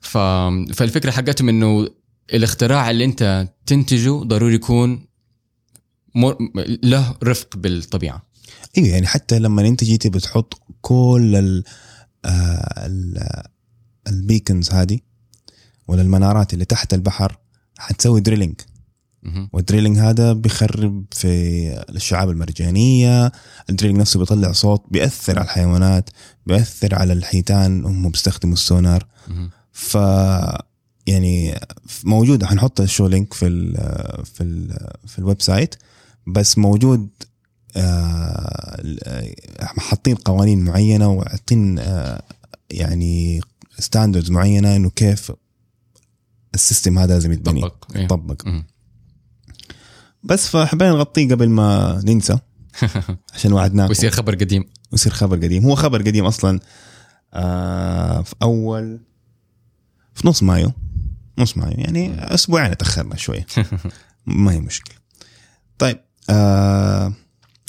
Speaker 2: ف... فالفكرة حقتهم إنه الاختراع اللي أنت تنتجه ضروري يكون مر... له رفق بالطبيعة.
Speaker 1: أيوه يعني حتى لما أنت جيتي بتحط كل ال آه، ال- البيكنز هذه ولا المنارات اللي تحت البحر حتسوي drilling.
Speaker 2: وال
Speaker 1: drilling هذا بيخرب في الشعاب المرجانية ال drilling نفسه بيطلع صوت بيأثر على الحيوانات بيأثر على الحيتان هم بيستخدموا السونار. ف يعني موجودة حنحط ال show link في ال في ال في ال website بس موجود آه، حاطين قوانين معينة وحاطين آه، يعني standards معينة إنه كيف ال system هذا لازم يتبني.
Speaker 2: طبق إيه.
Speaker 1: يطبق.
Speaker 2: مهم.
Speaker 1: بس فحبينا نغطيه قبل ما ننسى. عشان وعدناكم
Speaker 2: ويصير خبر قديم.
Speaker 1: ويصير خبر قديم. هو خبر قديم أصلا آه في أول في نص مايو. نص مايو. يعني أسبوعين تأخرنا شوية. ما هي مشكلة. طيب آه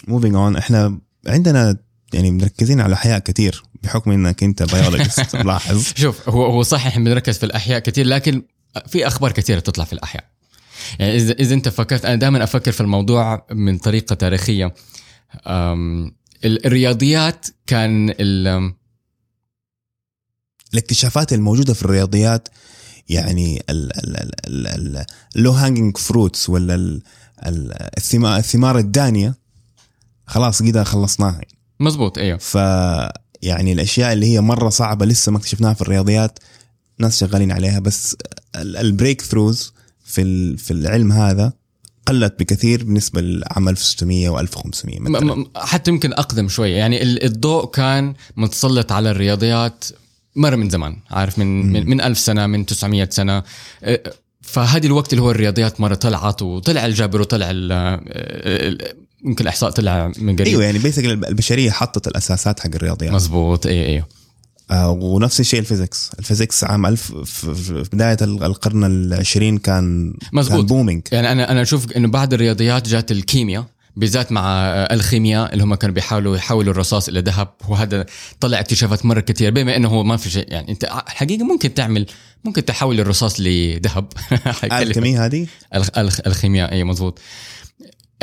Speaker 1: moving on إحنا عندنا يعني مركزين على احياء كثير بحكم إنك أنت biologist لاحظ.
Speaker 2: شوف هو هو صح إحنا بنركز في الأحياء كثير لكن في أخبار كثيره تطلع في الأحياء. يعني اذا إذا أنت فكرت أنا دائما أفكر في الموضوع من طريقة تاريخية. الرياضيات كان ال-
Speaker 1: الاكتشافات الموجودة في الرياضيات يعني ال low hanging fruits ولا ال- ال- الثمار الثمار الدانية. خلاص كده خلصناها.
Speaker 2: مزبوط أيوه
Speaker 1: ف يعني الأشياء اللي هي مرة صعبة لسه ما اكتشفناها في الرياضيات ناس شغالين عليها بس ال breakthroughs في ال- في العلم هذا قلت بكثير بالنسبة لعام 1600 و1500 مثلا.
Speaker 2: حتى يمكن أقدم شوية يعني ال- الضوء كان متسلط على الرياضيات مرة من زمان عارف من من, من ألف سنة من 900 سنة. فهذه الوقت اللي هو الرياضيات مرة طلعت وطلع الجبر وطلع ال- ال- يمكن الإحصاء طلع من قريب.
Speaker 1: أيوه يعني basic البشرية حطت الأساسات حق الرياضيات.
Speaker 2: مزبوط أيوه أيوه
Speaker 1: آه ونفس الشيء ال physics. ال physics عام ألف في بداية القرن العشرين كان
Speaker 2: مزبوط.
Speaker 1: كان booming
Speaker 2: يعني أنا أنا أشوف إنه بعد الرياضيات جات الكيمياء بالذات مع الخيمياء اللي هم كانوا بيحاولوا يحولوا الرصاص إلى ذهب وهذا طلع اكتشافات مرة كثير بما إنه هو ما في شيء يعني أنت حقيقة ممكن تعمل ممكن تحول الرصاص لذهب.
Speaker 1: الكيمياء هذه؟
Speaker 2: الخ- الخ- الخيمياء اي مزبوط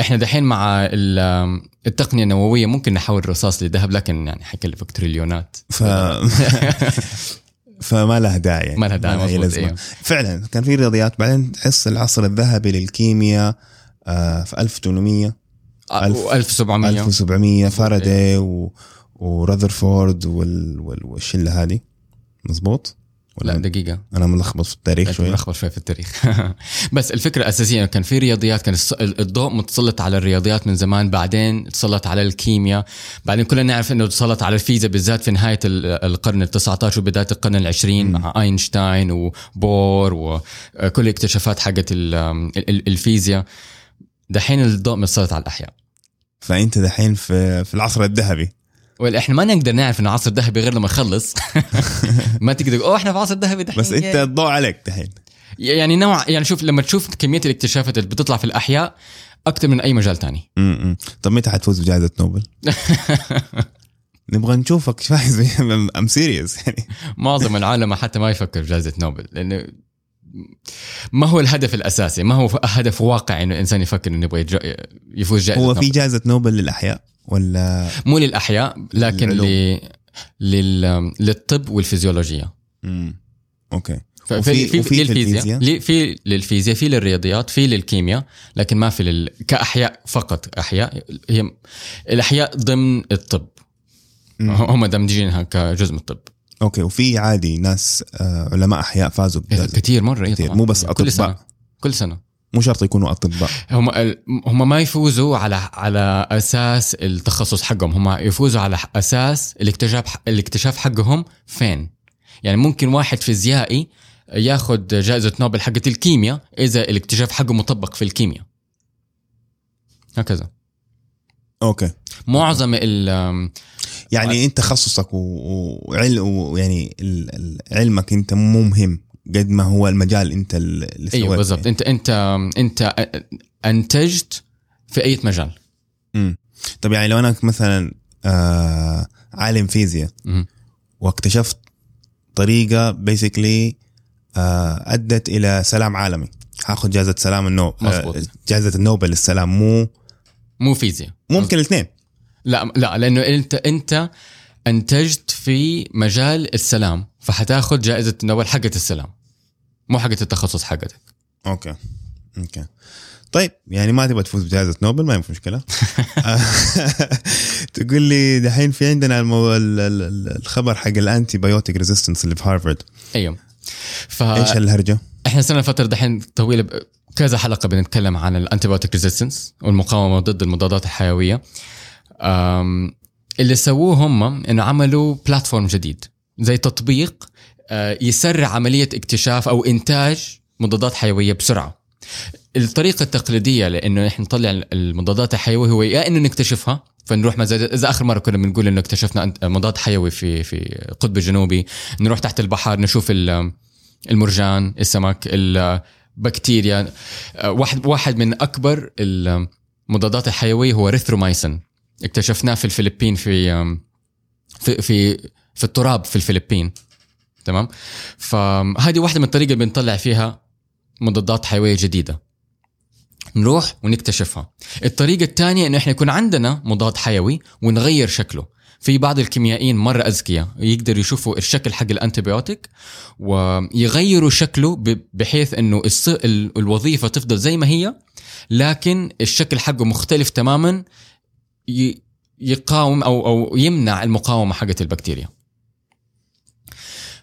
Speaker 2: إحنا دحين مع ال- التقنية النووية ممكن نحول الرصاص لذهب لكن يعني حيكلفك تريليونات
Speaker 1: ف فما لها داعي يعني.
Speaker 2: ما لها داعي، مظبوط،
Speaker 1: لازمة.
Speaker 2: أيوه.
Speaker 1: فعلا كان في رياضيات بعدين تحس العصر الذهبي للكيمياء آه في 1800 ألف-
Speaker 2: 1700
Speaker 1: 1700 فاراداي و... ورذرفورد وال... وال... والشلة هذه مظبوط
Speaker 2: لا
Speaker 1: ولا
Speaker 2: دقيقة.
Speaker 1: أنا ملخبط في التاريخ شوي.
Speaker 2: ملخبط شوي في التاريخ. بس الفكرة الأساسية إنه كان في رياضيات كان الضوء متسلط على الرياضيات من زمان بعدين تسلط على الكيمياء. بعدين كلنا نعرف إنه تسلط على الفيزياء بالذات في نهاية ال- القرن ال 19 وبداية القرن العشرين. مع أينشتاين وبور وكل الاكتشافات حقت ال- ال- الفيزياء. دحين الضوء متسلط على الأحياء.
Speaker 1: فأنت دحين في في العصر الذهبي.
Speaker 2: إحنا ما نقدر نعرف إنه عصر ذهبي غير لما نخلص ما تقدر أوه إحنا في عصر ذهبي دحين
Speaker 1: بس أنت الضوء عليك دحين
Speaker 2: يعني نوع يعني شوف لما تشوف كمية الاكتشافات اللي بتطلع في الأحياء أكثر من أي مجال تاني
Speaker 1: م-م. طب متى حتفوز بجائزة نوبل؟ نبغى نشوفك فايز I'm serious يعني
Speaker 2: معظم العالم حتى ما يفكر في جائزة نوبل لأنه ما هو الهدف الأساسي ما هو هدف واقعي إنه الإنسان يفكر إنه يبغى يفوز جائزة
Speaker 1: هو. في جائزة نوبل للأحياء ولا
Speaker 2: مو للأحياء لكن. ل... لل... للطب والفيزيولوجيا.
Speaker 1: مم. okay.
Speaker 2: في
Speaker 1: وفي-
Speaker 2: في,
Speaker 1: وفي
Speaker 2: في
Speaker 1: في
Speaker 2: للفيزياء في للرياضيات في للكيمياء لكن ما في لل... كأحياء فقط. أحياء هي الأحياء ضمن الطب.
Speaker 1: مم.
Speaker 2: هم دمجينها كجزء من الطب.
Speaker 1: أوكي. وفي عادي ناس آه، علماء أحياء فازوا بجائزة.
Speaker 2: كثير مرة إيه
Speaker 1: كتير. مو بس
Speaker 2: كل
Speaker 1: سنة.
Speaker 2: كل سنة.
Speaker 1: مو شرط يكونوا أطباء.
Speaker 2: هم هم ما يفوزوا على على أساس التخصص حقهم. هم يفوزوا على أساس الاكتشاف الاكتشاف حقهم فين. يعني ممكن واحد فيزيائي ياخذ جائزة نوبل حقت الكيمياء إذا الاكتشاف حقه مطبق في الكيمياء. هكذا.
Speaker 1: أوكي.
Speaker 2: معظم ال
Speaker 1: يعني أنت تخصصك و- وعل ويعني علمك أنت مو مهم. قد ما هو المجال انت اللي أيوه
Speaker 2: بالضبط. انت انت انت أنتجت في أي مجال؟
Speaker 1: مم. طب يعني لو أنا مثلا آه عالم فيزياء. واكتشفت طريقة بيسكلي آه أدت إلى سلام عالمي. هاخذ جائزة سلام النوبل. آه جائزة النوبل للسلام. مو
Speaker 2: مو فيزياء.
Speaker 1: ممكن الاثنين.
Speaker 2: لا لا لأنه انت أنت أنتجت في مجال السلام فحتاخذ جائزة نوبل حقت السلام. مو حقت التخصص حقتك.
Speaker 1: okay. okay. طيب يعني ما تبغى تفوز بجائزة نوبل ما في مشكلة. تقول لي دحين في عندنا المو... ال- ال- ال- الخبر حق الانتي بايوتيك ريزيستنس اللي في هارفرد.
Speaker 2: أيوه. ف
Speaker 1: إيش الهرجه؟
Speaker 2: إحنا صرنا فترة دحين طويلة ب- كذا حلقة بنتكلم عن ال antibiotic resistance والمقاومة ضد المضادات الحيوية. أم، اللي سووه هم إنه عملوا platform جديد زي تطبيق يسرع عملية اكتشاف أو إنتاج مضادات حيوية بسرعة. الطريقة التقليدية لأنه إحنا نطلع المضادات الحيوية هو يا إنه نكتشفها فنروح مثلا إذا آخر مرة كنا بنقول إنه اكتشفنا مضاد حيوي في في القطب الجنوبي نروح تحت البحر نشوف ال- المرجان السمك البكتيريا آه، واحد واحد من أكبر المضادات الحيوية هو إريثرومايسين. اكتشفناه في الفلبين في في في في التراب في الفلبين. تمام؟ فهذه واحدة من الطريقة اللي بنطلع فيها مضادات حيوية جديدة. نروح ونكتشفها. الطريقة الثانية إنه إحنا يكون عندنا مضاد حيوي ونغير شكله. في بعض الكيميائيين مرة أذكياء يقدروا يشوفوا الشكل حق ال antibiotic ويغيروا شكله بحيث أنه الوظيفة تفضل زي ما هي لكن الشكل حقه مختلف تماما يقاوم أو, أو يمنع المقاومة حقت البكتيريا.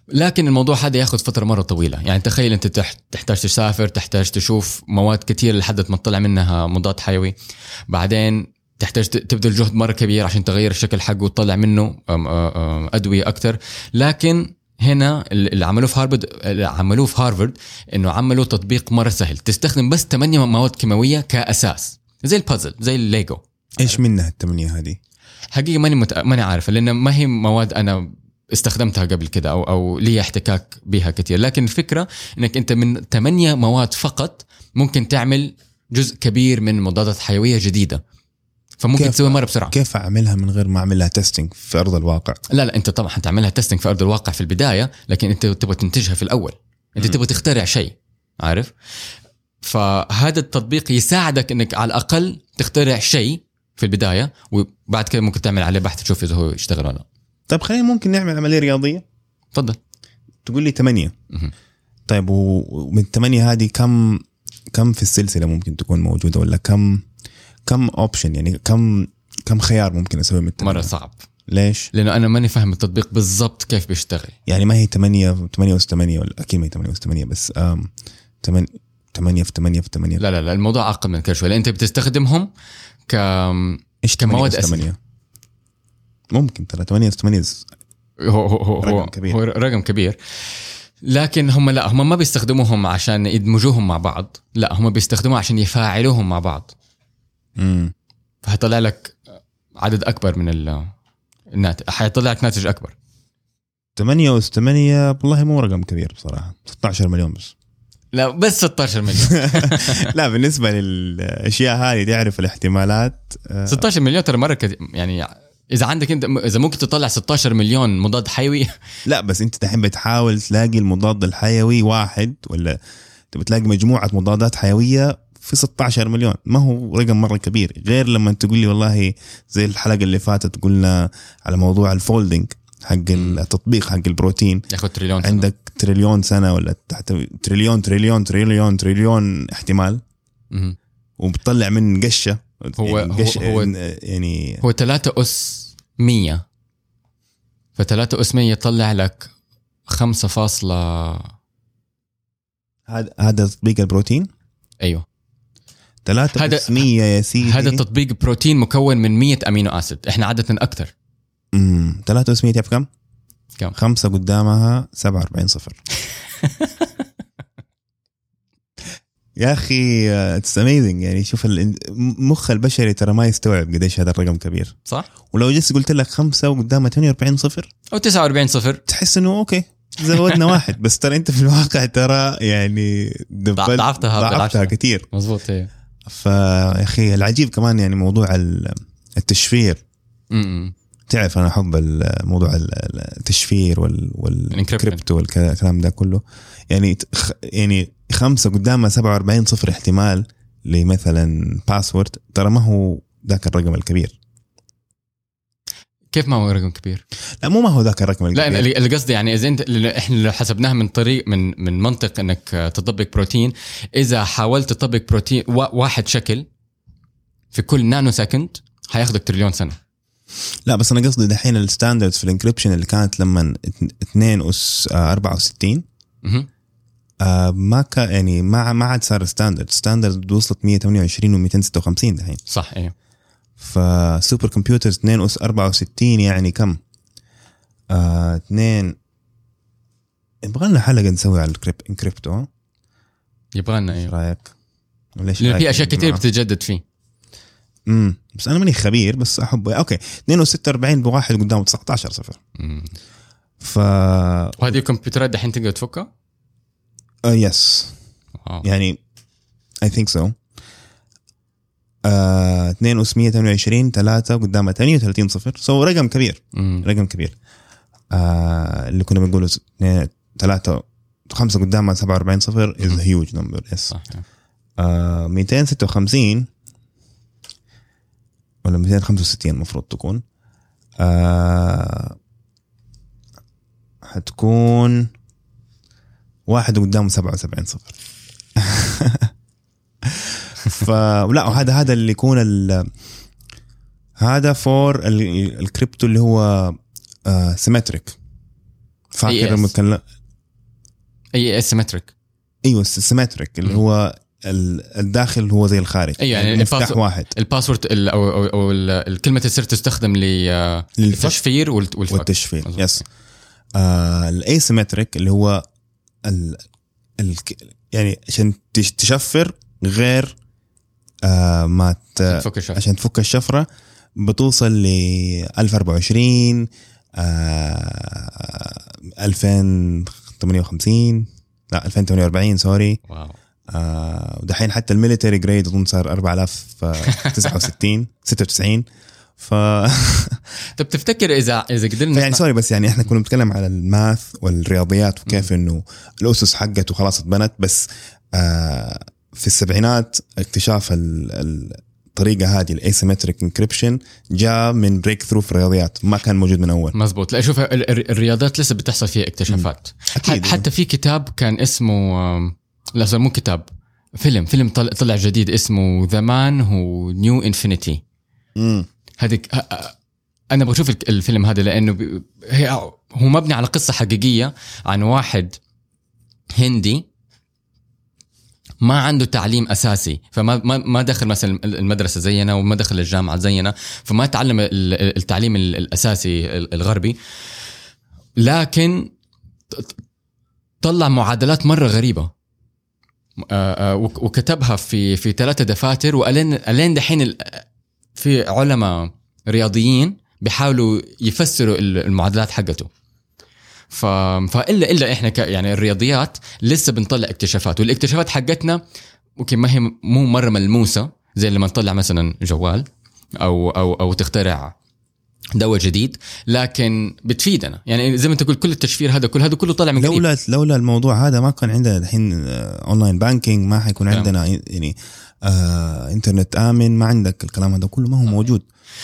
Speaker 2: لكن الموضوع هذا ياخذ فترة مرة طويلة. يعني تخيل أنت تح- تحتاج تسافر تحتاج تشوف مواد كثير لحد ما تطلع منها مضاد حيوي. بعدين تحتاج تبذل جهد مرة كبير عشان تغير الشكل حقه وتطلع منه أدوية أكثر لكن هنا اللي عملوه في هارفارد اللي عملوه في هارفارد إنه عملوا تطبيق مرة سهل. تستخدم بس 8 مواد كيماوية كأساس. زي البازل زي الليجو.
Speaker 1: إيش منها الثمانية هذه؟
Speaker 2: حقيقة ماني مت... ماني عارف لأن ما هي مواد أنا استخدمتها قبل كده أو أو لي احتكاك بها كثير. لكن الفكرة إنك أنت من ثمانية مواد فقط ممكن تعمل جزء كبير من مضادات حيوية جديدة. فممكن؟ تسوي مرة بسرعة.
Speaker 1: كيف أعملها من غير ما اعمل لها testing في أرض الواقع؟
Speaker 2: لا لا أنت طبعا حتعملها testing في أرض الواقع في البداية لكن أنت تبغى تنتجها في الأول. أنت تبغى تخترع شيء عارف؟ فهذا التطبيق يساعدك إنك على الأقل تخترع شيء في البداية وبعد كده ممكن تعمل عليه بحث تشوف إذا هو يشتغل ولا لا.
Speaker 1: طيب خلينا ممكن نعمل عملية رياضية.
Speaker 2: تفضل.
Speaker 1: تقول لي ثمانيه
Speaker 2: مهم.
Speaker 1: طيب و- ومن الثمانيه هذه كم كم في السلسلة ممكن تكون موجودة ولا كم كم option يعني كم كم خيار ممكن أسوي من الثمانيه؟
Speaker 2: مرة صعب.
Speaker 1: ليش؟
Speaker 2: لأنه أنا ماني فاهم التطبيق بالضبط كيف بيشتغل.
Speaker 1: يعني ما هي 8 8 أس 8 ولا أكيد ما هي 8 اس 8 بس 8 8 في 8 في 8
Speaker 2: لا لا لا الموضوع اعقد من كده شوي لأن أنت بتستخدمهم ك
Speaker 1: إيش
Speaker 2: كمواد
Speaker 1: 8 اس 8 ممكن ترى 8 اس 8
Speaker 2: هو هو هو
Speaker 1: رقم كبير.
Speaker 2: هو رقم كبير. لكن هم لا هم ما بيستخدموهم عشان يدمجوهم مع بعض. لا هم بيستخدموها عشان يفاعلوهم مع بعض.
Speaker 1: امم
Speaker 2: فهيطلع لك عدد أكبر من ال- الناتج حيطلع لك ناتج أكبر.
Speaker 1: 8 اس 8 والله مو رقم كبير بصراحة. 16 مليون بس.
Speaker 2: لا بس 16 مليون.
Speaker 1: لا بالنسبة للأشياء هذه تعرف الاحتمالات آه،
Speaker 2: 16 مليون ترى مرة كثير يعني إذا عندك أنت إذا ممكن تطلع 16 مليون مضاد حيوي؟
Speaker 1: لا بس أنت دحين بتحاول تلاقي المضاد الحيوي واحد ولا تبي تلاقي مجموعة مضادات حيوية في 16 مليون. ما هو رقم مرة كبير. غير لما تقول لي والله زي الحلقة اللي فاتت قلنا على موضوع ال folding حق التطبيق حق البروتين.
Speaker 2: ياخذ تريليون سنة.
Speaker 1: عندك تريليون سنة ولا تحت تريليون تريليون تريليون تريليون احتمال. وبتطلع من قشة.
Speaker 2: هو-
Speaker 1: يعني
Speaker 2: هو-
Speaker 1: قش
Speaker 2: هو-
Speaker 1: يعني
Speaker 2: هو 3 أس 100 ف 3 اس 100 يطلع لك 5 فاصلة
Speaker 1: هذا هذا تطبيق البروتين؟
Speaker 2: أيوه.
Speaker 1: 3
Speaker 2: هذا-
Speaker 1: اس 100 يا سيدي.
Speaker 2: هذا تطبيق بروتين مكون من 100 amino acid. إحنا عادة أكثر.
Speaker 1: امم 3 اس 100 تعرف كم؟
Speaker 2: كم؟
Speaker 1: خمسة قدامها 47 صفر. يا أخي it's amazing يعني شوف مخ البشري ترى ما يستوعب قديش هذا الرقم كبير.
Speaker 2: صح؟
Speaker 1: ولو جلست قلت لك خمسة وقدامها 48 صفر.
Speaker 2: أو 49 صفر.
Speaker 1: تحس إنه أوكي زودنا واحد. بس ترى أنت في الواقع ترى يعني double-
Speaker 2: ضعفتها
Speaker 1: ضعفتها. كثير.
Speaker 2: مزبوط إيه.
Speaker 1: فيا أخي العجيب كمان يعني موضوع ال- التشفير.
Speaker 2: م-م.
Speaker 1: تعرف أنا أحب موضوع التشفير وال والكريبتو والكلام ده كله. يعني يعني خمسة قدامها 47 صفر احتمال لمثلا password ترى ما هو ذاك الرقم الكبير.
Speaker 2: كيف ما هو رقم كبير؟
Speaker 1: لا مو ما هو ذاك الرقم
Speaker 2: لا
Speaker 1: الكبير.
Speaker 2: اللي قصدي يعني إذا أنت إحنا لو حسبناها من طريق من من منطق إنك تطبق بروتين إذا حاولت تطبق بروتين وا- واحد شكل في كل nanosecond حياخذك تريليون سنة.
Speaker 1: لا بس أنا قصدي دحين ال standards في ال encryption اللي كانت لما 2 اس آه، 64
Speaker 2: مهم.
Speaker 1: آه، ما كان يعني ما ما عاد صار ستاندرد ستاندرد وصلت 128 و256 دحين
Speaker 2: صح أيوه
Speaker 1: فسوبر كمبيوترز 2 اس 64 يعني كم؟ آه 2 يبغى لنا حلقة نسوي على الكريب انكريبتو
Speaker 2: يبغى لنا
Speaker 1: إيش
Speaker 2: أيوه
Speaker 1: رايك؟
Speaker 2: إيش
Speaker 1: لأن
Speaker 2: في أشياء
Speaker 1: يا
Speaker 2: كثير؟ بتتجدد فيه
Speaker 1: امم بس أنا ماني خبير بس احب أوكي 2 اس 46 بواحد قدامه 19 صفر.
Speaker 2: مم.
Speaker 1: ف
Speaker 2: وهذه الكمبيوترات دحين تقدر تفكها؟
Speaker 1: آه yes
Speaker 2: wow.
Speaker 1: يعني I think so 2 اس 128 3 قدامها 38 صفر. so رقم كبير.
Speaker 2: مم.
Speaker 1: رقم كبير. آه اللي كنا بنقوله س- اثنين ثلاثة خمسة قدامها 47 صفر is huge number yes
Speaker 2: صح
Speaker 1: آه 256 ولا 265 المفروض تكون آه حتكون واحد قدامه 77 صفر فلا هذا هذا اللي يكون ال هذا فور ال- الكريبتو اللي هو آه سيمتريك فاكر. لما كان
Speaker 2: اي اسيمتريك
Speaker 1: أيوه السيمتريك اللي. هو الداخل هو زي الخارج
Speaker 2: أيوة، يعني
Speaker 1: مفتاح
Speaker 2: ال password-
Speaker 1: واحد
Speaker 2: ال password ال- أو أو, أو ال- الكلمة السر تستخدم للتشفير والفك
Speaker 1: والتشفير. yes آه ال asymmetric اللي هو ال ال يعني عشان تش- تشفر غير آه ما.
Speaker 2: تفك الشفر.
Speaker 1: عشان تفك الشفرة بتوصل ل 1024 آه 2058 لا 2048 sorry
Speaker 2: wow
Speaker 1: آه ودحين حتى ال military grade أظن صار 4069 96 ف
Speaker 2: طب تفتكر اذا إذا قدرنا
Speaker 1: يعني sorry بس يعني إحنا كنا بنتكلم على ال math والرياضيات وكيف إنه الأسس حقته خلاص اتبنت بس آه في السبعينات اكتشاف ال- ال- الطريقة هذه ال asymmetric encryption جاء من breakthrough في الرياضيات ما كان موجود من أول.
Speaker 2: مزبوط. لا شوف ال- ال- الرياضات لسه بتحصل فيها اكتشافات.
Speaker 1: أكيد.
Speaker 2: حتى في كتاب كان اسمه لا صار مو كتاب. فيلم فيلم طلع, طلع جديد اسمه The Man Who Knew
Speaker 1: Infinity
Speaker 2: هذيك أنا بشوف الفيلم هذا لأنه هي هو مبني على قصة حقيقية عن واحد هندي ما عنده تعليم أساسي فما ما ما دخل مثلا المدرسة زينا وما دخل الجامعة زينا فما تعلم ال- التعليم ال- الأساسي ال- الغربي. لكن طلع معادلات مرة غريبة. وكتبها في في ثلاثة دفاتر وألين ألين دحين في علماء رياضيين بيحاولوا يفسروا ال- المعادلات حقته. ف... فإلا إلا إحنا ك... يعني الرياضيات لسه بنطلع اكتشافات والاكتشافات حقتنا ممكن ما هي مو مرة ملموسة زي لما نطلع مثلا جوال أو أو أو تخترع دواء جديد لكن بتفيدنا. يعني زي ما انت قلت كل التشفير هذا كل هذا كله طالع من قريب
Speaker 1: لولا لولا الموضوع هذا ما كان عندنا الحين online banking ما حيكون. عندنا يعني آه انترنت آمن ما عندك الكلام هذا كله ما هو موجود.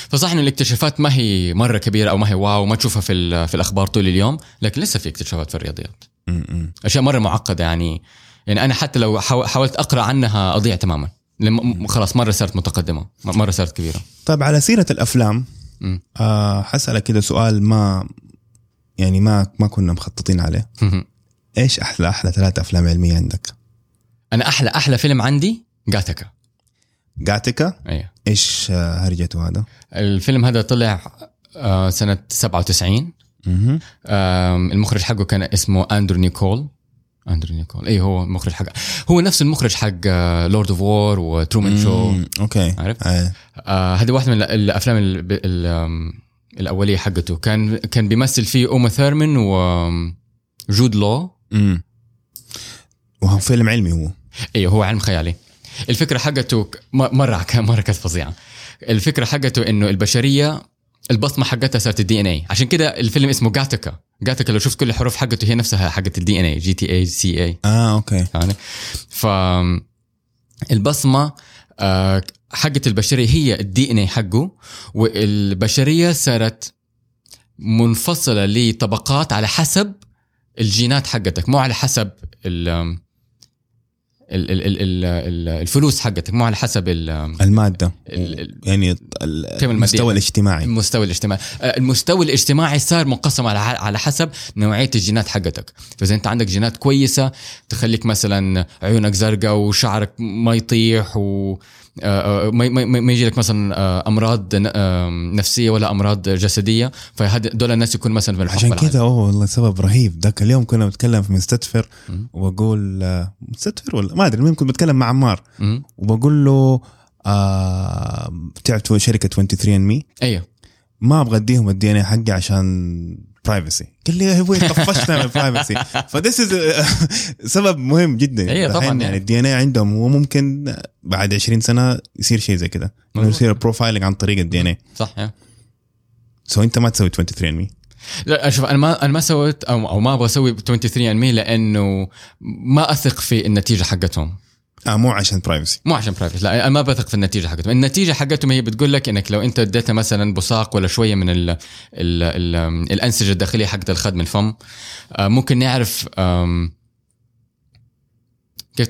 Speaker 2: فصح انه الاكتشافات ما هي مرة كبيرة أو ما هي واو ما تشوفها في في الأخبار طول اليوم لكن لسه في اكتشافات في الرياضيات.
Speaker 1: م-م.
Speaker 2: أشياء مرة معقدة يعني يعني أنا حتى لو حاو- حاولت أقرأ عنها أضيع تماما. خلاص مرة صارت متقدمة مرة صارت كبيرة.
Speaker 1: طيب على سيرة
Speaker 2: الأفلام.
Speaker 1: آه حسألك كده سؤال ما يعني ما ما كنا مخططين عليه. إيش أحلى أحلى ثلاث أفلام علمية عندك؟
Speaker 2: أنا أحلى أحلى فيلم عندي جاتكا
Speaker 1: جاتيكا؟
Speaker 2: أيوه.
Speaker 1: إيش آه، هرجته هذا؟
Speaker 2: الفيلم هذا طلع آه، سنة 97
Speaker 1: مهم.
Speaker 2: آم، المخرج حقه كان اسمه أندرو نيكول. أندرو نيكول اي هو المخرج حق هو نفس المخرج حق Lord of War و Truman
Speaker 1: Show. okay
Speaker 2: عارف؟
Speaker 1: آه.
Speaker 2: آه هذه واحدة من ال- الأفلام ال ال آم، الأولية حقته كان كان بيمثل فيه اوما ثيرمن وجود لو
Speaker 1: مم. وهو فيلم علمي هو
Speaker 2: أيوه هو علم خيالي الفكرة حقته مرة مرة كانت فظيعة الفكرة حقته إنه البشرية البصمة حقتها صارت ال DNA عشان كده الفيلم اسمه Gattaca Gattaca لو شفت كل الحروف حقته هي نفسها حقت ال DNA G T A C A
Speaker 1: آه okay.
Speaker 2: يعني. ف البصمة آه، حقت البشرية هي ال DNA حقه والبشرية صارت منفصلة لطبقات على حسب الجينات حقتك مو على حسب ال ال- ال- ال- ال- ال- الفلوس حقتك مو على حسب ال-
Speaker 1: المادة.
Speaker 2: ال- ال-
Speaker 1: يعني. المستوى الاجتماعي.
Speaker 2: المستوى الاجتماعي. آه، المستوى الاجتماعي صار منقسم على على حسب نوعية الجينات حقتك. فإذا أنت عندك جينات كويسة تخليك مثلا عيونك زرقاء وشعرك ما يطيح و ما ما ما يجي لك مثلا آه، أمراض آه، نفسية ولا أمراض جسدية فهذول الناس يكون مثلا في
Speaker 1: عشان. كذا أوه والله سبب رهيب ذاك اليوم كنا بنتكلم في مستدفر. وبقول آه، مستدفر ولا ما أدري ممكن بتكلم مع عمار. وبقول له آه شركة 23andMe
Speaker 2: أيوه
Speaker 1: ما أبغى أديهم ال DNA حقي عشان privacy قال لي يا أبوي طفشنا من ال privacy ف this سبب مهم جدا.
Speaker 2: أيوة طبعاً يعني.
Speaker 1: يعني. ال DNA عندهم وممكن بعد 20 سنة يصير شيء زي كذا انه. يصير profiling عن طريق ال DNA
Speaker 2: صح.
Speaker 1: so أنت ما تسوي 23 مي
Speaker 2: لا شوف أنا ما أنا ما سويت أو أو ما أبغى أسوي 23andMe لأنه ما أثق في النتيجة حقتهم.
Speaker 1: آه مو عشان privacy
Speaker 2: مو عشان private لا أنا ما بثق في النتيجة حقتهم. النتيجة حقتهم هي بتقول لك إنك لو أنت اديتها مثلا بصاق ولا شوية من ال ال ال الأنسجة الداخلية حقت الخد من الفم آه، ممكن نعرف كيف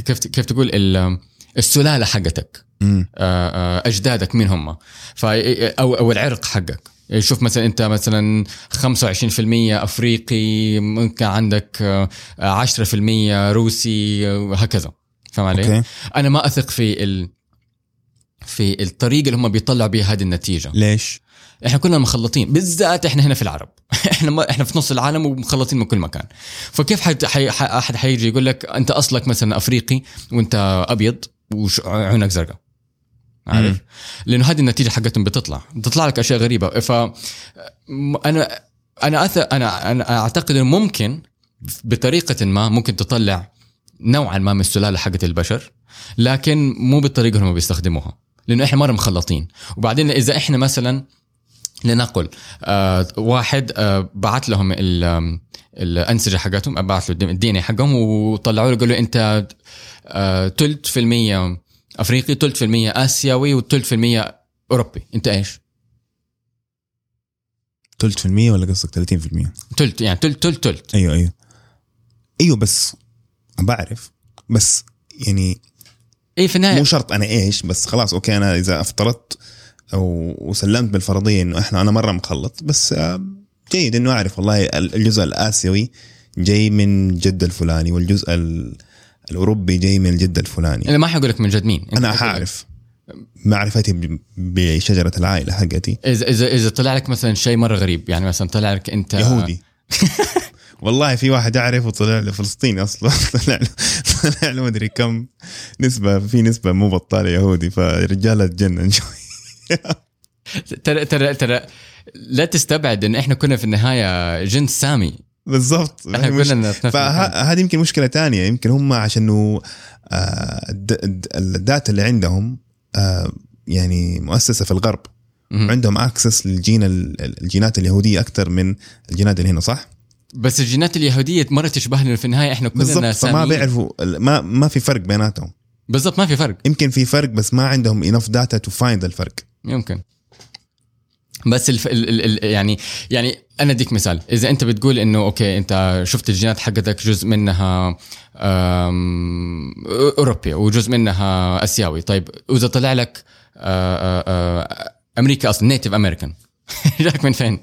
Speaker 2: كيف كيف تقول ال- السلالة حقتك آه، آه، أجدادك مين هم؟ أو أو العرق حقك. شوف مثلا أنت مثلا 25% أفريقي ممكن عندك آه، 10% روسي وهكذا. فاهم علي؟
Speaker 1: أوكي.
Speaker 2: أنا ما أثق في ال في الطريقة اللي هم بيطلعوا بها هذه النتيجة.
Speaker 1: ليش؟
Speaker 2: إحنا كلنا مخلطين بالذات إحنا هنا في العرب. إحنا ما إحنا في نص العالم ومخلطين من كل مكان. فكيف حد حي... ح- أحد حيجي يقول لك أنت أصلك مثلا أفريقي وأنت أبيض وعيونك زرقاء. عارف. لأنه هذه النتيجة حقتهم بتطلع. بتطلع لك أشياء غريبة. ف أنا أنا أث... أنا أنا أعتقد إنه ممكن بطريقة ما ممكن تطلع نوعا ما من السلالة حقت البشر لكن مو بالطريقة اللي هم بيستخدموها لأنه إحنا مره مخلطين وبعدين إذا إحنا مثلا لنقل آه واحد آه بعت لهم الأنسجة حقتهم بعت له ال DNA حقهم وطلعوا له قالوا أنت آه تلت في المية أفريقي تلت في المية آسيوي وتلت في المية أوروبي أنت إيش؟
Speaker 1: تلت في المية ولا قصدك 30%؟
Speaker 2: تلت يعني تلت تلت تلت
Speaker 1: أيوه أيوه أيوه بس بعرف بس يعني
Speaker 2: اي في النهاية.
Speaker 1: مو شرط أنا إيش بس خلاص okay أنا إذا أفترضت أو وسلمت بالفرضية إنه إحنا أنا مرة مخلط بس آه، جيد إنه أعرف والله الجزء الآسيوي جاي من جد الفلاني والجزء ال- الأوروبي جاي من الجد الفلاني.
Speaker 2: أنا ما حقول لك من جد مين أنا.
Speaker 1: حاعرف معرفتي بشجرة العائلة حقتي.
Speaker 2: إذا إذا إذا طلع لك مثلا شيء مرة غريب يعني مثلا طلع لك أنت
Speaker 1: يهودي. والله في واحد أعرفه طلع له فلسطيني أصلا طلع له طلع له مدري كم نسبة في نسبة مو بطالة يهودي فرجاله تجنن شوي
Speaker 2: ترى ترى ترى لا تستبعد إن إحنا كنا في النهاية جنس سامي
Speaker 1: بالضبط
Speaker 2: إحنا
Speaker 1: مش-
Speaker 2: كلنا.
Speaker 1: فهذه يمكن مشكلة تانية يمكن هم عشان آه، الد- الد- ال data اللي عندهم آه، يعني مؤسسة في الغرب. عندهم access للجين ال- الجينات اليهودية أكثر من الجينات اللي هنا صح؟
Speaker 2: بس الجينات اليهودية مره تشبهنا في النهاية إحنا كلنا
Speaker 1: بالضبط فما. بيعرفوا ما ما في فرق بيناتهم.
Speaker 2: بالضبط ما في فرق.
Speaker 1: يمكن في فرق بس ما عندهم enough data to find الفرق
Speaker 2: يمكن. بس الف... ال... ال... ال... يعني يعني أنا أديك مثال. إذا أنت بتقول إنه okay أنت شفت الجينات حقتك جزء منها أم... أوروبي وجزء منها آسيوي. طيب وإذا طلع لك آه، آه، آه، أمريكا أصلا Native American جاك من فين؟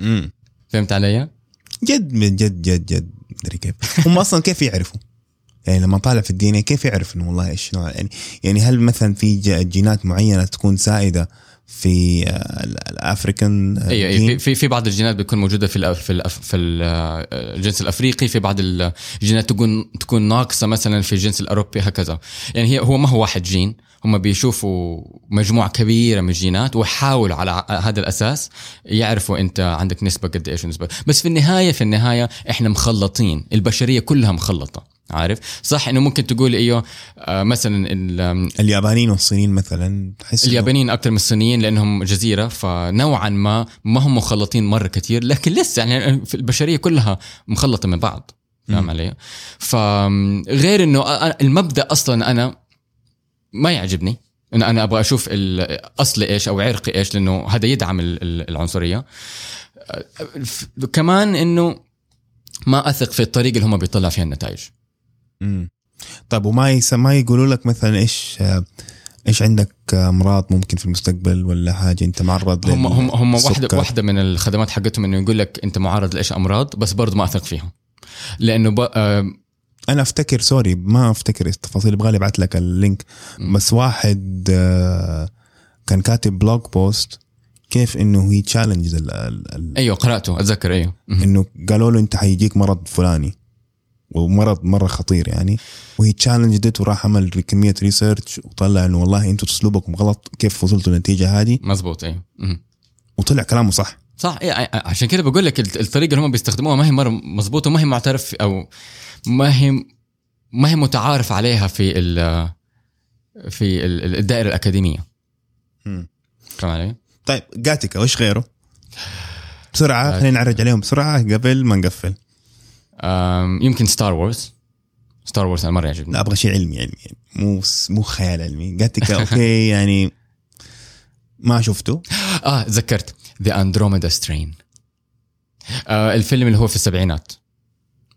Speaker 1: امم
Speaker 2: فهمت علي؟
Speaker 1: جد من جد جد جد مدري كيف. هم أصلا كيف يعرفوا؟ يعني لما طالع في ال DNA كيف يعرف إنه والله إيش نوع يعني يعني هل مثلا في جينات معينة تكون سائدة في آه، ال- ال African
Speaker 2: آه،
Speaker 1: أيوه؟
Speaker 2: أيوة في في بعض الجينات بتكون موجودة في الأف في الأف في ال- الجنس الأفريقي في بعض الجينات تكون تكون ناقصة مثلا في الجنس الأوروبي هكذا. يعني هي هو ما هو واحد جين هم بيشوفوا مجموعة كبيرة من الجينات ويحاولوا على هذا الأساس يعرفوا أنت عندك نسبة قد إيش ونسبة. بس في النهاية في النهاية إحنا مخلطين. البشرية كلها مخلطة. عارف؟ صح إنه ممكن تقول إيوه آه، مثلا ال-
Speaker 1: اليابانيين والصينيين مثلا تحس
Speaker 2: اليابانيين أكثر من الصينيين لأنهم جزيرة فنوعا ما ما هم مخلطين مرة كثير لكن لسه يعني في البشرية كلها مخلطة من بعض. فاهم. علي؟ فغير إنه المبدأ أصلا أنا ما يعجبني. انه أنا أبغى أشوف اصلي إيش أو عرقي إيش لأنه هذا يدعم ال- ال- العنصرية. كمان إنه ما أثق في الطريقة اللي هم بيطلع فيها النتائج.
Speaker 1: مم. طيب وما يس... ما يقولوا لك مثلا إيش إيش عندك أمراض ممكن في المستقبل ولا حاجة؟ أنت معرض
Speaker 2: هم هم هم
Speaker 1: واحدة؟
Speaker 2: واحدة من الخدمات حقتهم إنه يقول لك أنت معرض لإيش أمراض بس برضه ما أثق فيها لأنه ب...
Speaker 1: أنا أفتكر sorry ما أفتكر التفاصيل يبغى لي أبعث لك ال
Speaker 2: link.
Speaker 1: بس واحد آه، كان كاتب blog post كيف إنه he
Speaker 2: challenge أيوه قرأته أتذكر أيوه.
Speaker 1: إنه قالوا له أنت حيجيك مرض فلاني. ومرض مرة خطير يعني. و he challenged وراح عمل كمية research وطلع إنه والله أنتم أسلوبكم غلط كيف وصلتوا للنتيجه هذه؟
Speaker 2: مزبوط أيوه.
Speaker 1: وطلع كلامه صح.
Speaker 2: صح إيه ع- عشان كده بقول لك الطريقة اللي هم بيستخدموها ما هي مره مزبوطه وما هي معترف أو ما هي ما هي متعارف عليها في ال في ال- الدائرة الأكاديمية
Speaker 1: مم.
Speaker 2: فاهم علي؟
Speaker 1: طيب Gattaca وش غيره؟
Speaker 2: بسرعة.
Speaker 1: خلينا نعرج عليهم بسرعة قبل ما نقفل
Speaker 2: يمكن Star Wars Star Wars أنا مرة يعجبني
Speaker 1: لا أبغى شيء علمي علمي مو مو خيال علمي Gattaca okay يعني ما شفته
Speaker 2: آه تذكرت The Andromeda Strain الفيلم اللي هو في السبعينات.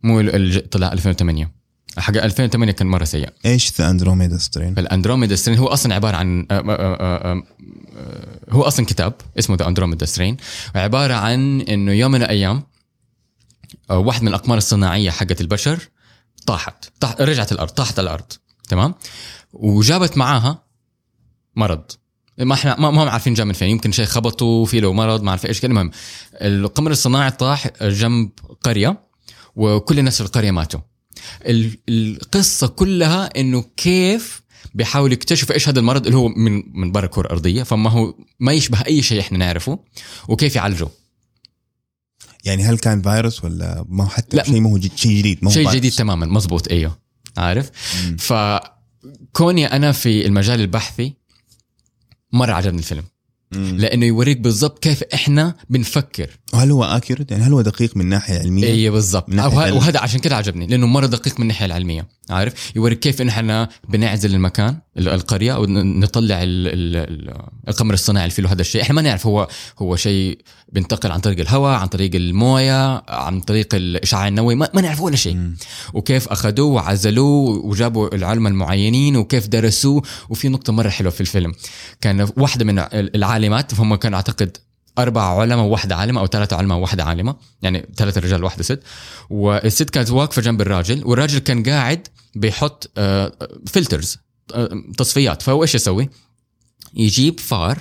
Speaker 2: مو اللي طلع 2008 حق 2008 كان مرة سيء.
Speaker 1: إيش The Andromeda Strain
Speaker 2: ال Andromeda Strain هو أصلا عبارة عن آه، آه، آه، هو أصلا كتاب اسمه The Andromeda Strain عبارة عن إنه يوم من الأيام واحد من الأقمار الصناعية حقت البشر طاحت. طاح رجعت الأرض طاحت على الأرض. تمام؟ وجابت معاها مرض. ما إحنا ما ما هم عارفين جاء من فين يمكن شيء خبطوا في له مرض ما اعرف إيش كان المهم القمر الصناعي طاح جنب قرية وكل الناس في القرية ماتوا. ال- القصة كلها إنه كيف بيحاول يكتشف إيش هذا المرض اللي هو من من برا الكره الارضيه فما هو ما يشبه أي شيء إحنا نعرفه وكيف يعالجه.
Speaker 1: يعني هل كان فيروس ولا ما هو حتى
Speaker 2: لا.
Speaker 1: شيء ما هو شيء جديد ما هو
Speaker 2: شيء. جديد تماما. مزبوط إيوه. عارف؟
Speaker 1: مم.
Speaker 2: فكوني أنا في المجال البحثي مرة عجبني الفيلم.
Speaker 1: مم.
Speaker 2: لأنه يوريك بالضبط كيف إحنا بنفكر.
Speaker 1: وهل هو آكيوريت؟ يعني هل هو دقيق من ناحية علمية؟
Speaker 2: اي بالضبط. وه- وهذا عشان كده عجبني لأنه مرة دقيق من الناحيه العلمية. عارف؟ يوريك كيف إحنا بنعزل المكان ال- القرية أو نطلع ال- ال- ال- القمر الصناعي اللي فيه له هذا الشيء. إحنا ما نعرف هو هو شيء بينتقل عن طريق الهواء عن طريق الموية عن طريق الإشعاع النووي ما, ما نعرف ولا شيء. وكيف أخذوه وعزلوه وجابوا العلماء المعينين وكيف درسوه. وفي نقطة مرة حلوة في الفيلم. كان واحدة من العالمات هم كانوا أعتقد أربع علماء وواحدة عالمة أو ثلاثة علماء وواحدة عالمة يعني ثلاثة رجال وواحدة ست. والست كانت واقفة جنب الراجل والراجل كان قاعد بيحط filters تصفيات. فهو إيش يسوي؟ يجيب فار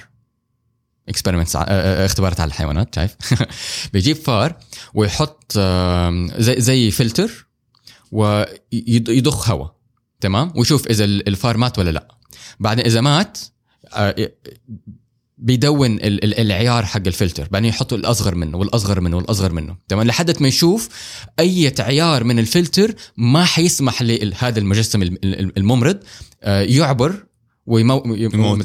Speaker 2: experiments اختبارات على الحيوانات شايف؟ بيجيب فار ويحط زي زي فلتر ويضخ هواء تمام؟ ويشوف إذا ال- الفار مات ولا لا. بعدين إذا مات آه، بيدون ال- ال- العيار حق الفلتر بعدين يحط الأصغر منه والأصغر منه والأصغر منه تمام؟ لحد ما يشوف أي عيار من الفلتر ما حيسمح لهذا المجسم الم- الم- الممرض آه، يعبر ويموت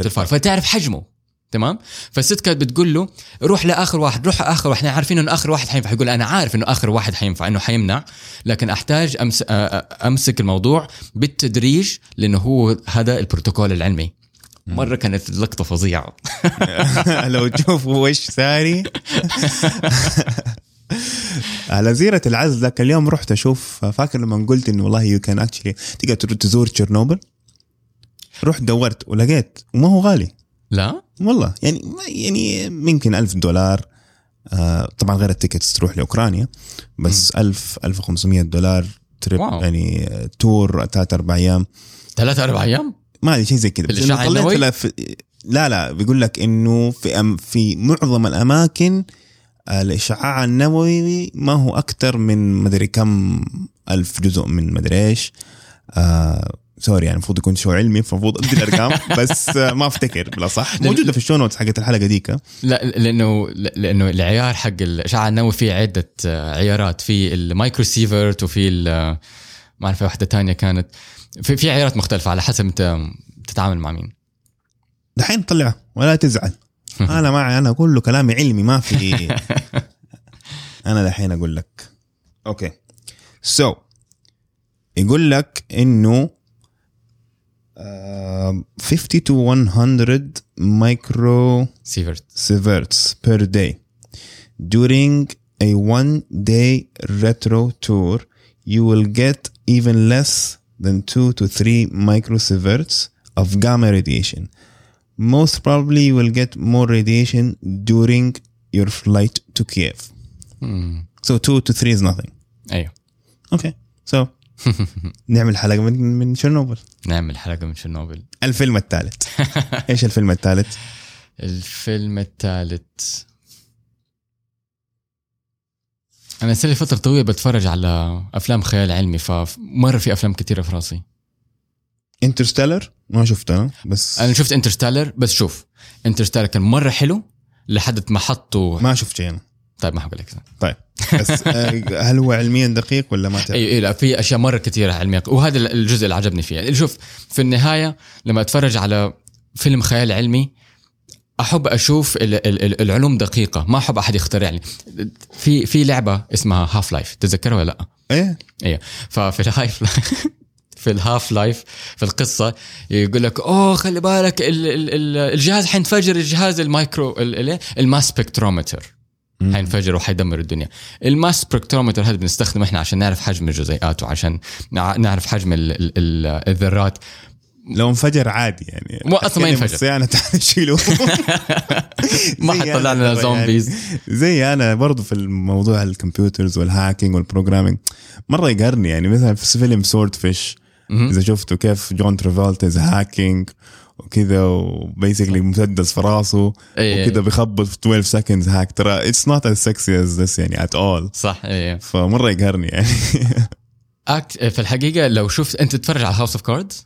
Speaker 2: الفار. فتعرف حجمه. تمام؟ فالست كانت بتقول له روح لآخر واحد روح آخر واحد إحنا عارفين إنه آخر واحد حينفع. يقول أنا عارف إنه آخر واحد حينفع إنه حيمنع لكن أحتاج أمس... أ- أ- أمسك الموضوع بالتدريج لأنه هو هذا البروتوكول العلمي. مرة كانت اللقطه فظيعة.
Speaker 1: لو تشوفوا وش ساري على زيرة العزل ذاك اليوم رحت أشوف فاكر لما قلت إنه والله you can actually تقدر تزور تشيرنوبل؟ رحت دورت ولقيت وما هو غالي.
Speaker 2: لا؟
Speaker 1: والله. يعني يعني يمكن ألف دولار آه طبعا غير ال tickets تروح لأوكرانيا بس ألف ألف وخمسمية دولار trip
Speaker 2: wow.
Speaker 1: يعني آه، tour ثلاث أربع أيام.
Speaker 2: ثلاثة أربع أيام؟
Speaker 1: ما أدري شيء زي كذا بس طلعت؟ لا, في لا لا بيقول لك إنه في أم في معظم الأماكن الاشعاع النووي ما هو أكثر من مدري كم ألف جزء من مدري إيش. آه sorry يعني المفروض يكون show علمي فالمفروض أدي الأرقام بس آه ما أفتكر بلا صح موجودة في ال show notes حقت الحلقة ديك
Speaker 2: لا لأنه لأنه العيار حق الإشعاع النووي فيه عدة آه، عيارات. في ال micro sievert وفي ما أعرف واحدة تانية كانت. في في عيارات مختلفة على حسب أنت تتعامل مع مين.
Speaker 1: دحين طلع ولا تزعل. أنا معي أنا كله كلامي علمي ما في. أنا دحين أقول لك. Okay. So so, يقول لك إنه um, 50 to 100 micro sieverts per day. During a one day retro tour, you will get even less than two to three micro sieverts of gamma radiation. Most probably, you will get more radiation during your flight to Kiev. Hmm. So, two to three is nothing.
Speaker 2: Ayo.
Speaker 1: Okay. So, نعمل حلقة من من شرنوبل
Speaker 2: نعمل حلقة من شرنوبل
Speaker 1: الفيلم الثالث. إيش الفيلم الثالث؟
Speaker 2: الفيلم الثالث. أنا صار لي فترة طويلة بتفرج على أفلام خيال علمي فمرة في أفلام كثيرة في راسي.
Speaker 1: Interstellar ما شفته أنا بس
Speaker 2: أنا شفت Interstellar بس شوف Interstellar كان مرة حلو لحد ما حطوا
Speaker 1: ما شفت أنا.
Speaker 2: طيب ما حقول لك
Speaker 1: طيب. بس آه، هل هو علميا دقيق ولا ما تعرف؟
Speaker 2: أي لا في أشياء مرة كثيرة علمية وهذا الجزء اللي عجبني فيه شوف في النهاية لما أتفرج على فيلم خيال علمي أحب أشوف ال- ال- ال- العلوم دقيقة ما أحب أحد يخترع لي. في في لعبة اسمها Half-Life تتذكرها ولا لا؟
Speaker 1: إيه.
Speaker 2: أيوه ففي ال Half في ال Half-Life في القصة يقول لك أوه خلي بالك ال ال ال الجهاز حينفجر الجهاز المايكرو ال- ال- ال mass spectrometer حينفجر وحيدمر الدنيا. ال mass spectrometer هذا بنستخدمه إحنا عشان نعرف حجم الجزيئات وعشان نع- نعرف حجم ال ال ال الذرات.
Speaker 1: لو انفجر عادي يعني.
Speaker 2: مو أصلاً ما ينفجر.
Speaker 1: الصيانه تعال شيلوه
Speaker 2: ما حتطلع لنا zombies.
Speaker 1: يعني زي أنا برضو في الموضوع ال computers وال hacking وال programming مرة يقهرني يعني مثلا في فيلم Swordfish إذا شفتوا كيف جون ترافولتا is hacking وكذا و basically مسدس في راسه
Speaker 2: إيه.
Speaker 1: وكذا بيخبط في 12 seconds hack. ترى it's not as sexy as this يعني at all
Speaker 2: صح إيه.
Speaker 1: فمرة يقهرني يعني.
Speaker 2: Actually في الحقيقة لو شفت أنت تتفرج على House of
Speaker 1: Cards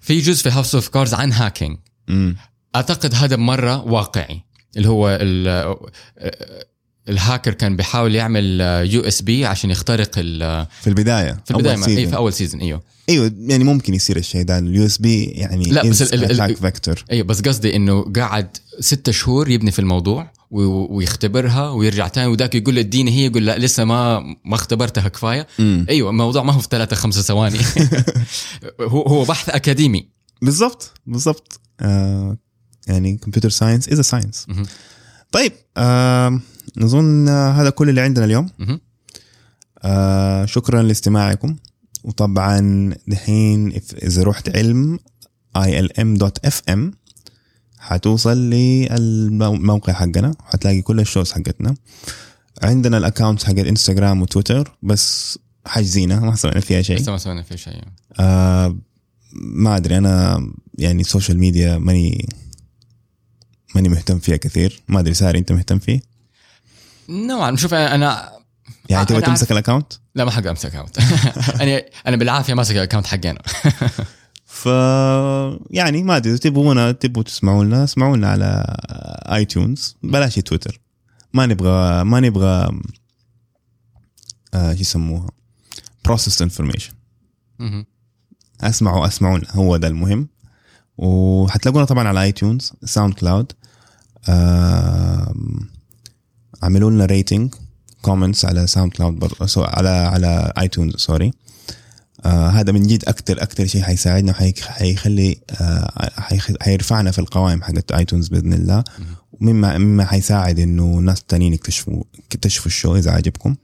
Speaker 2: في جزء في House of Cards عن
Speaker 1: hacking
Speaker 2: أعتقد هذا مرة واقعي اللي هو ال- الهاكر كان بيحاول يعمل USB عشان يخترق ال-
Speaker 1: في البداية
Speaker 2: في البداية
Speaker 1: أول season.
Speaker 2: في أول season إيوه.
Speaker 1: إيوه يعني ممكن يصير الشيء ده ال USB يعني
Speaker 2: لا، بس
Speaker 1: attack فيكتور
Speaker 2: إيوه بس قصدي إنه قعد ستة شهور يبني في الموضوع ويختبرها ويرجع تاني وذاك يقول له اديني هي يقول لا لسه ما ما اختبرتها كفاية. إيوه الموضوع ما هو في ثلاثة خمسة ثواني. هو هو بحث أكاديمي.
Speaker 1: بالضبط بالضبط. آه يعني computer science is
Speaker 2: science.
Speaker 1: طيب آه نظن هذا كل اللي عندنا اليوم. آه شكرا لاستماعكم. وطبعا دحين إذا رحت علم ilm.fm حتوصل للموقع حقنا. حتلاقي كل ال shows حقتنا. عندنا ال account حق انستغرام وتويتر بس حاجزينها ما سوينا فيها شيء.
Speaker 2: لسه ما سوينا في شيء.
Speaker 1: آه ما أدري أنا يعني ال social media ماني ماني مهتم فيها كثير. ما أدري ساري أنت مهتم فيه؟
Speaker 2: نوعا. شوف أنا
Speaker 1: يعني
Speaker 2: آه،
Speaker 1: تبغى تمسك ال account
Speaker 2: لا ما حق أمسك account أنا أنا بالعافية ماسك ال account حقنا
Speaker 1: ف يعني ما أدري تبغونا تبغوا تسمعوا لنا اسمعوا لنا على iTunes بلاش تويتر. ما نبغى ما نبغى آه شو يسموها؟ process
Speaker 2: information.
Speaker 1: اسمعوا اسمعوا لنا هو ده المهم. وحتلاقونا طبعا على iTunes SoundCloud عملوا لنا rating comments على SoundCloud بر... سو... على على iTunes sorry آه هذا من جد أكثر أكثر شيء حيساعدنا وحيخلي آه. حيرفعنا في القوائم حقت ايتونز بإذن الله. ومما مما حيساعد إنه ناس تانيين يكتشفوا يكتشفوا الشو إذا عجبكم.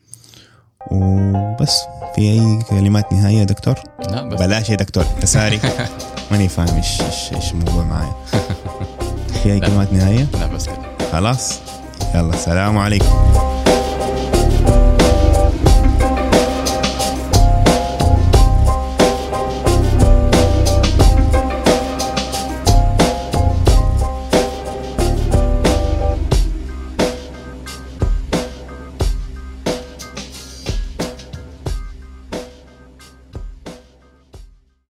Speaker 1: وبس في أي كلمات نهائية دكتور؟
Speaker 2: لا بس.
Speaker 1: بلاش يا دكتور تساري ماني فاهم إيش إيش الموضوع معايا. في أي كلمات نهايه
Speaker 2: لا بس كده.
Speaker 1: خلاص. يلا السلام عليكم.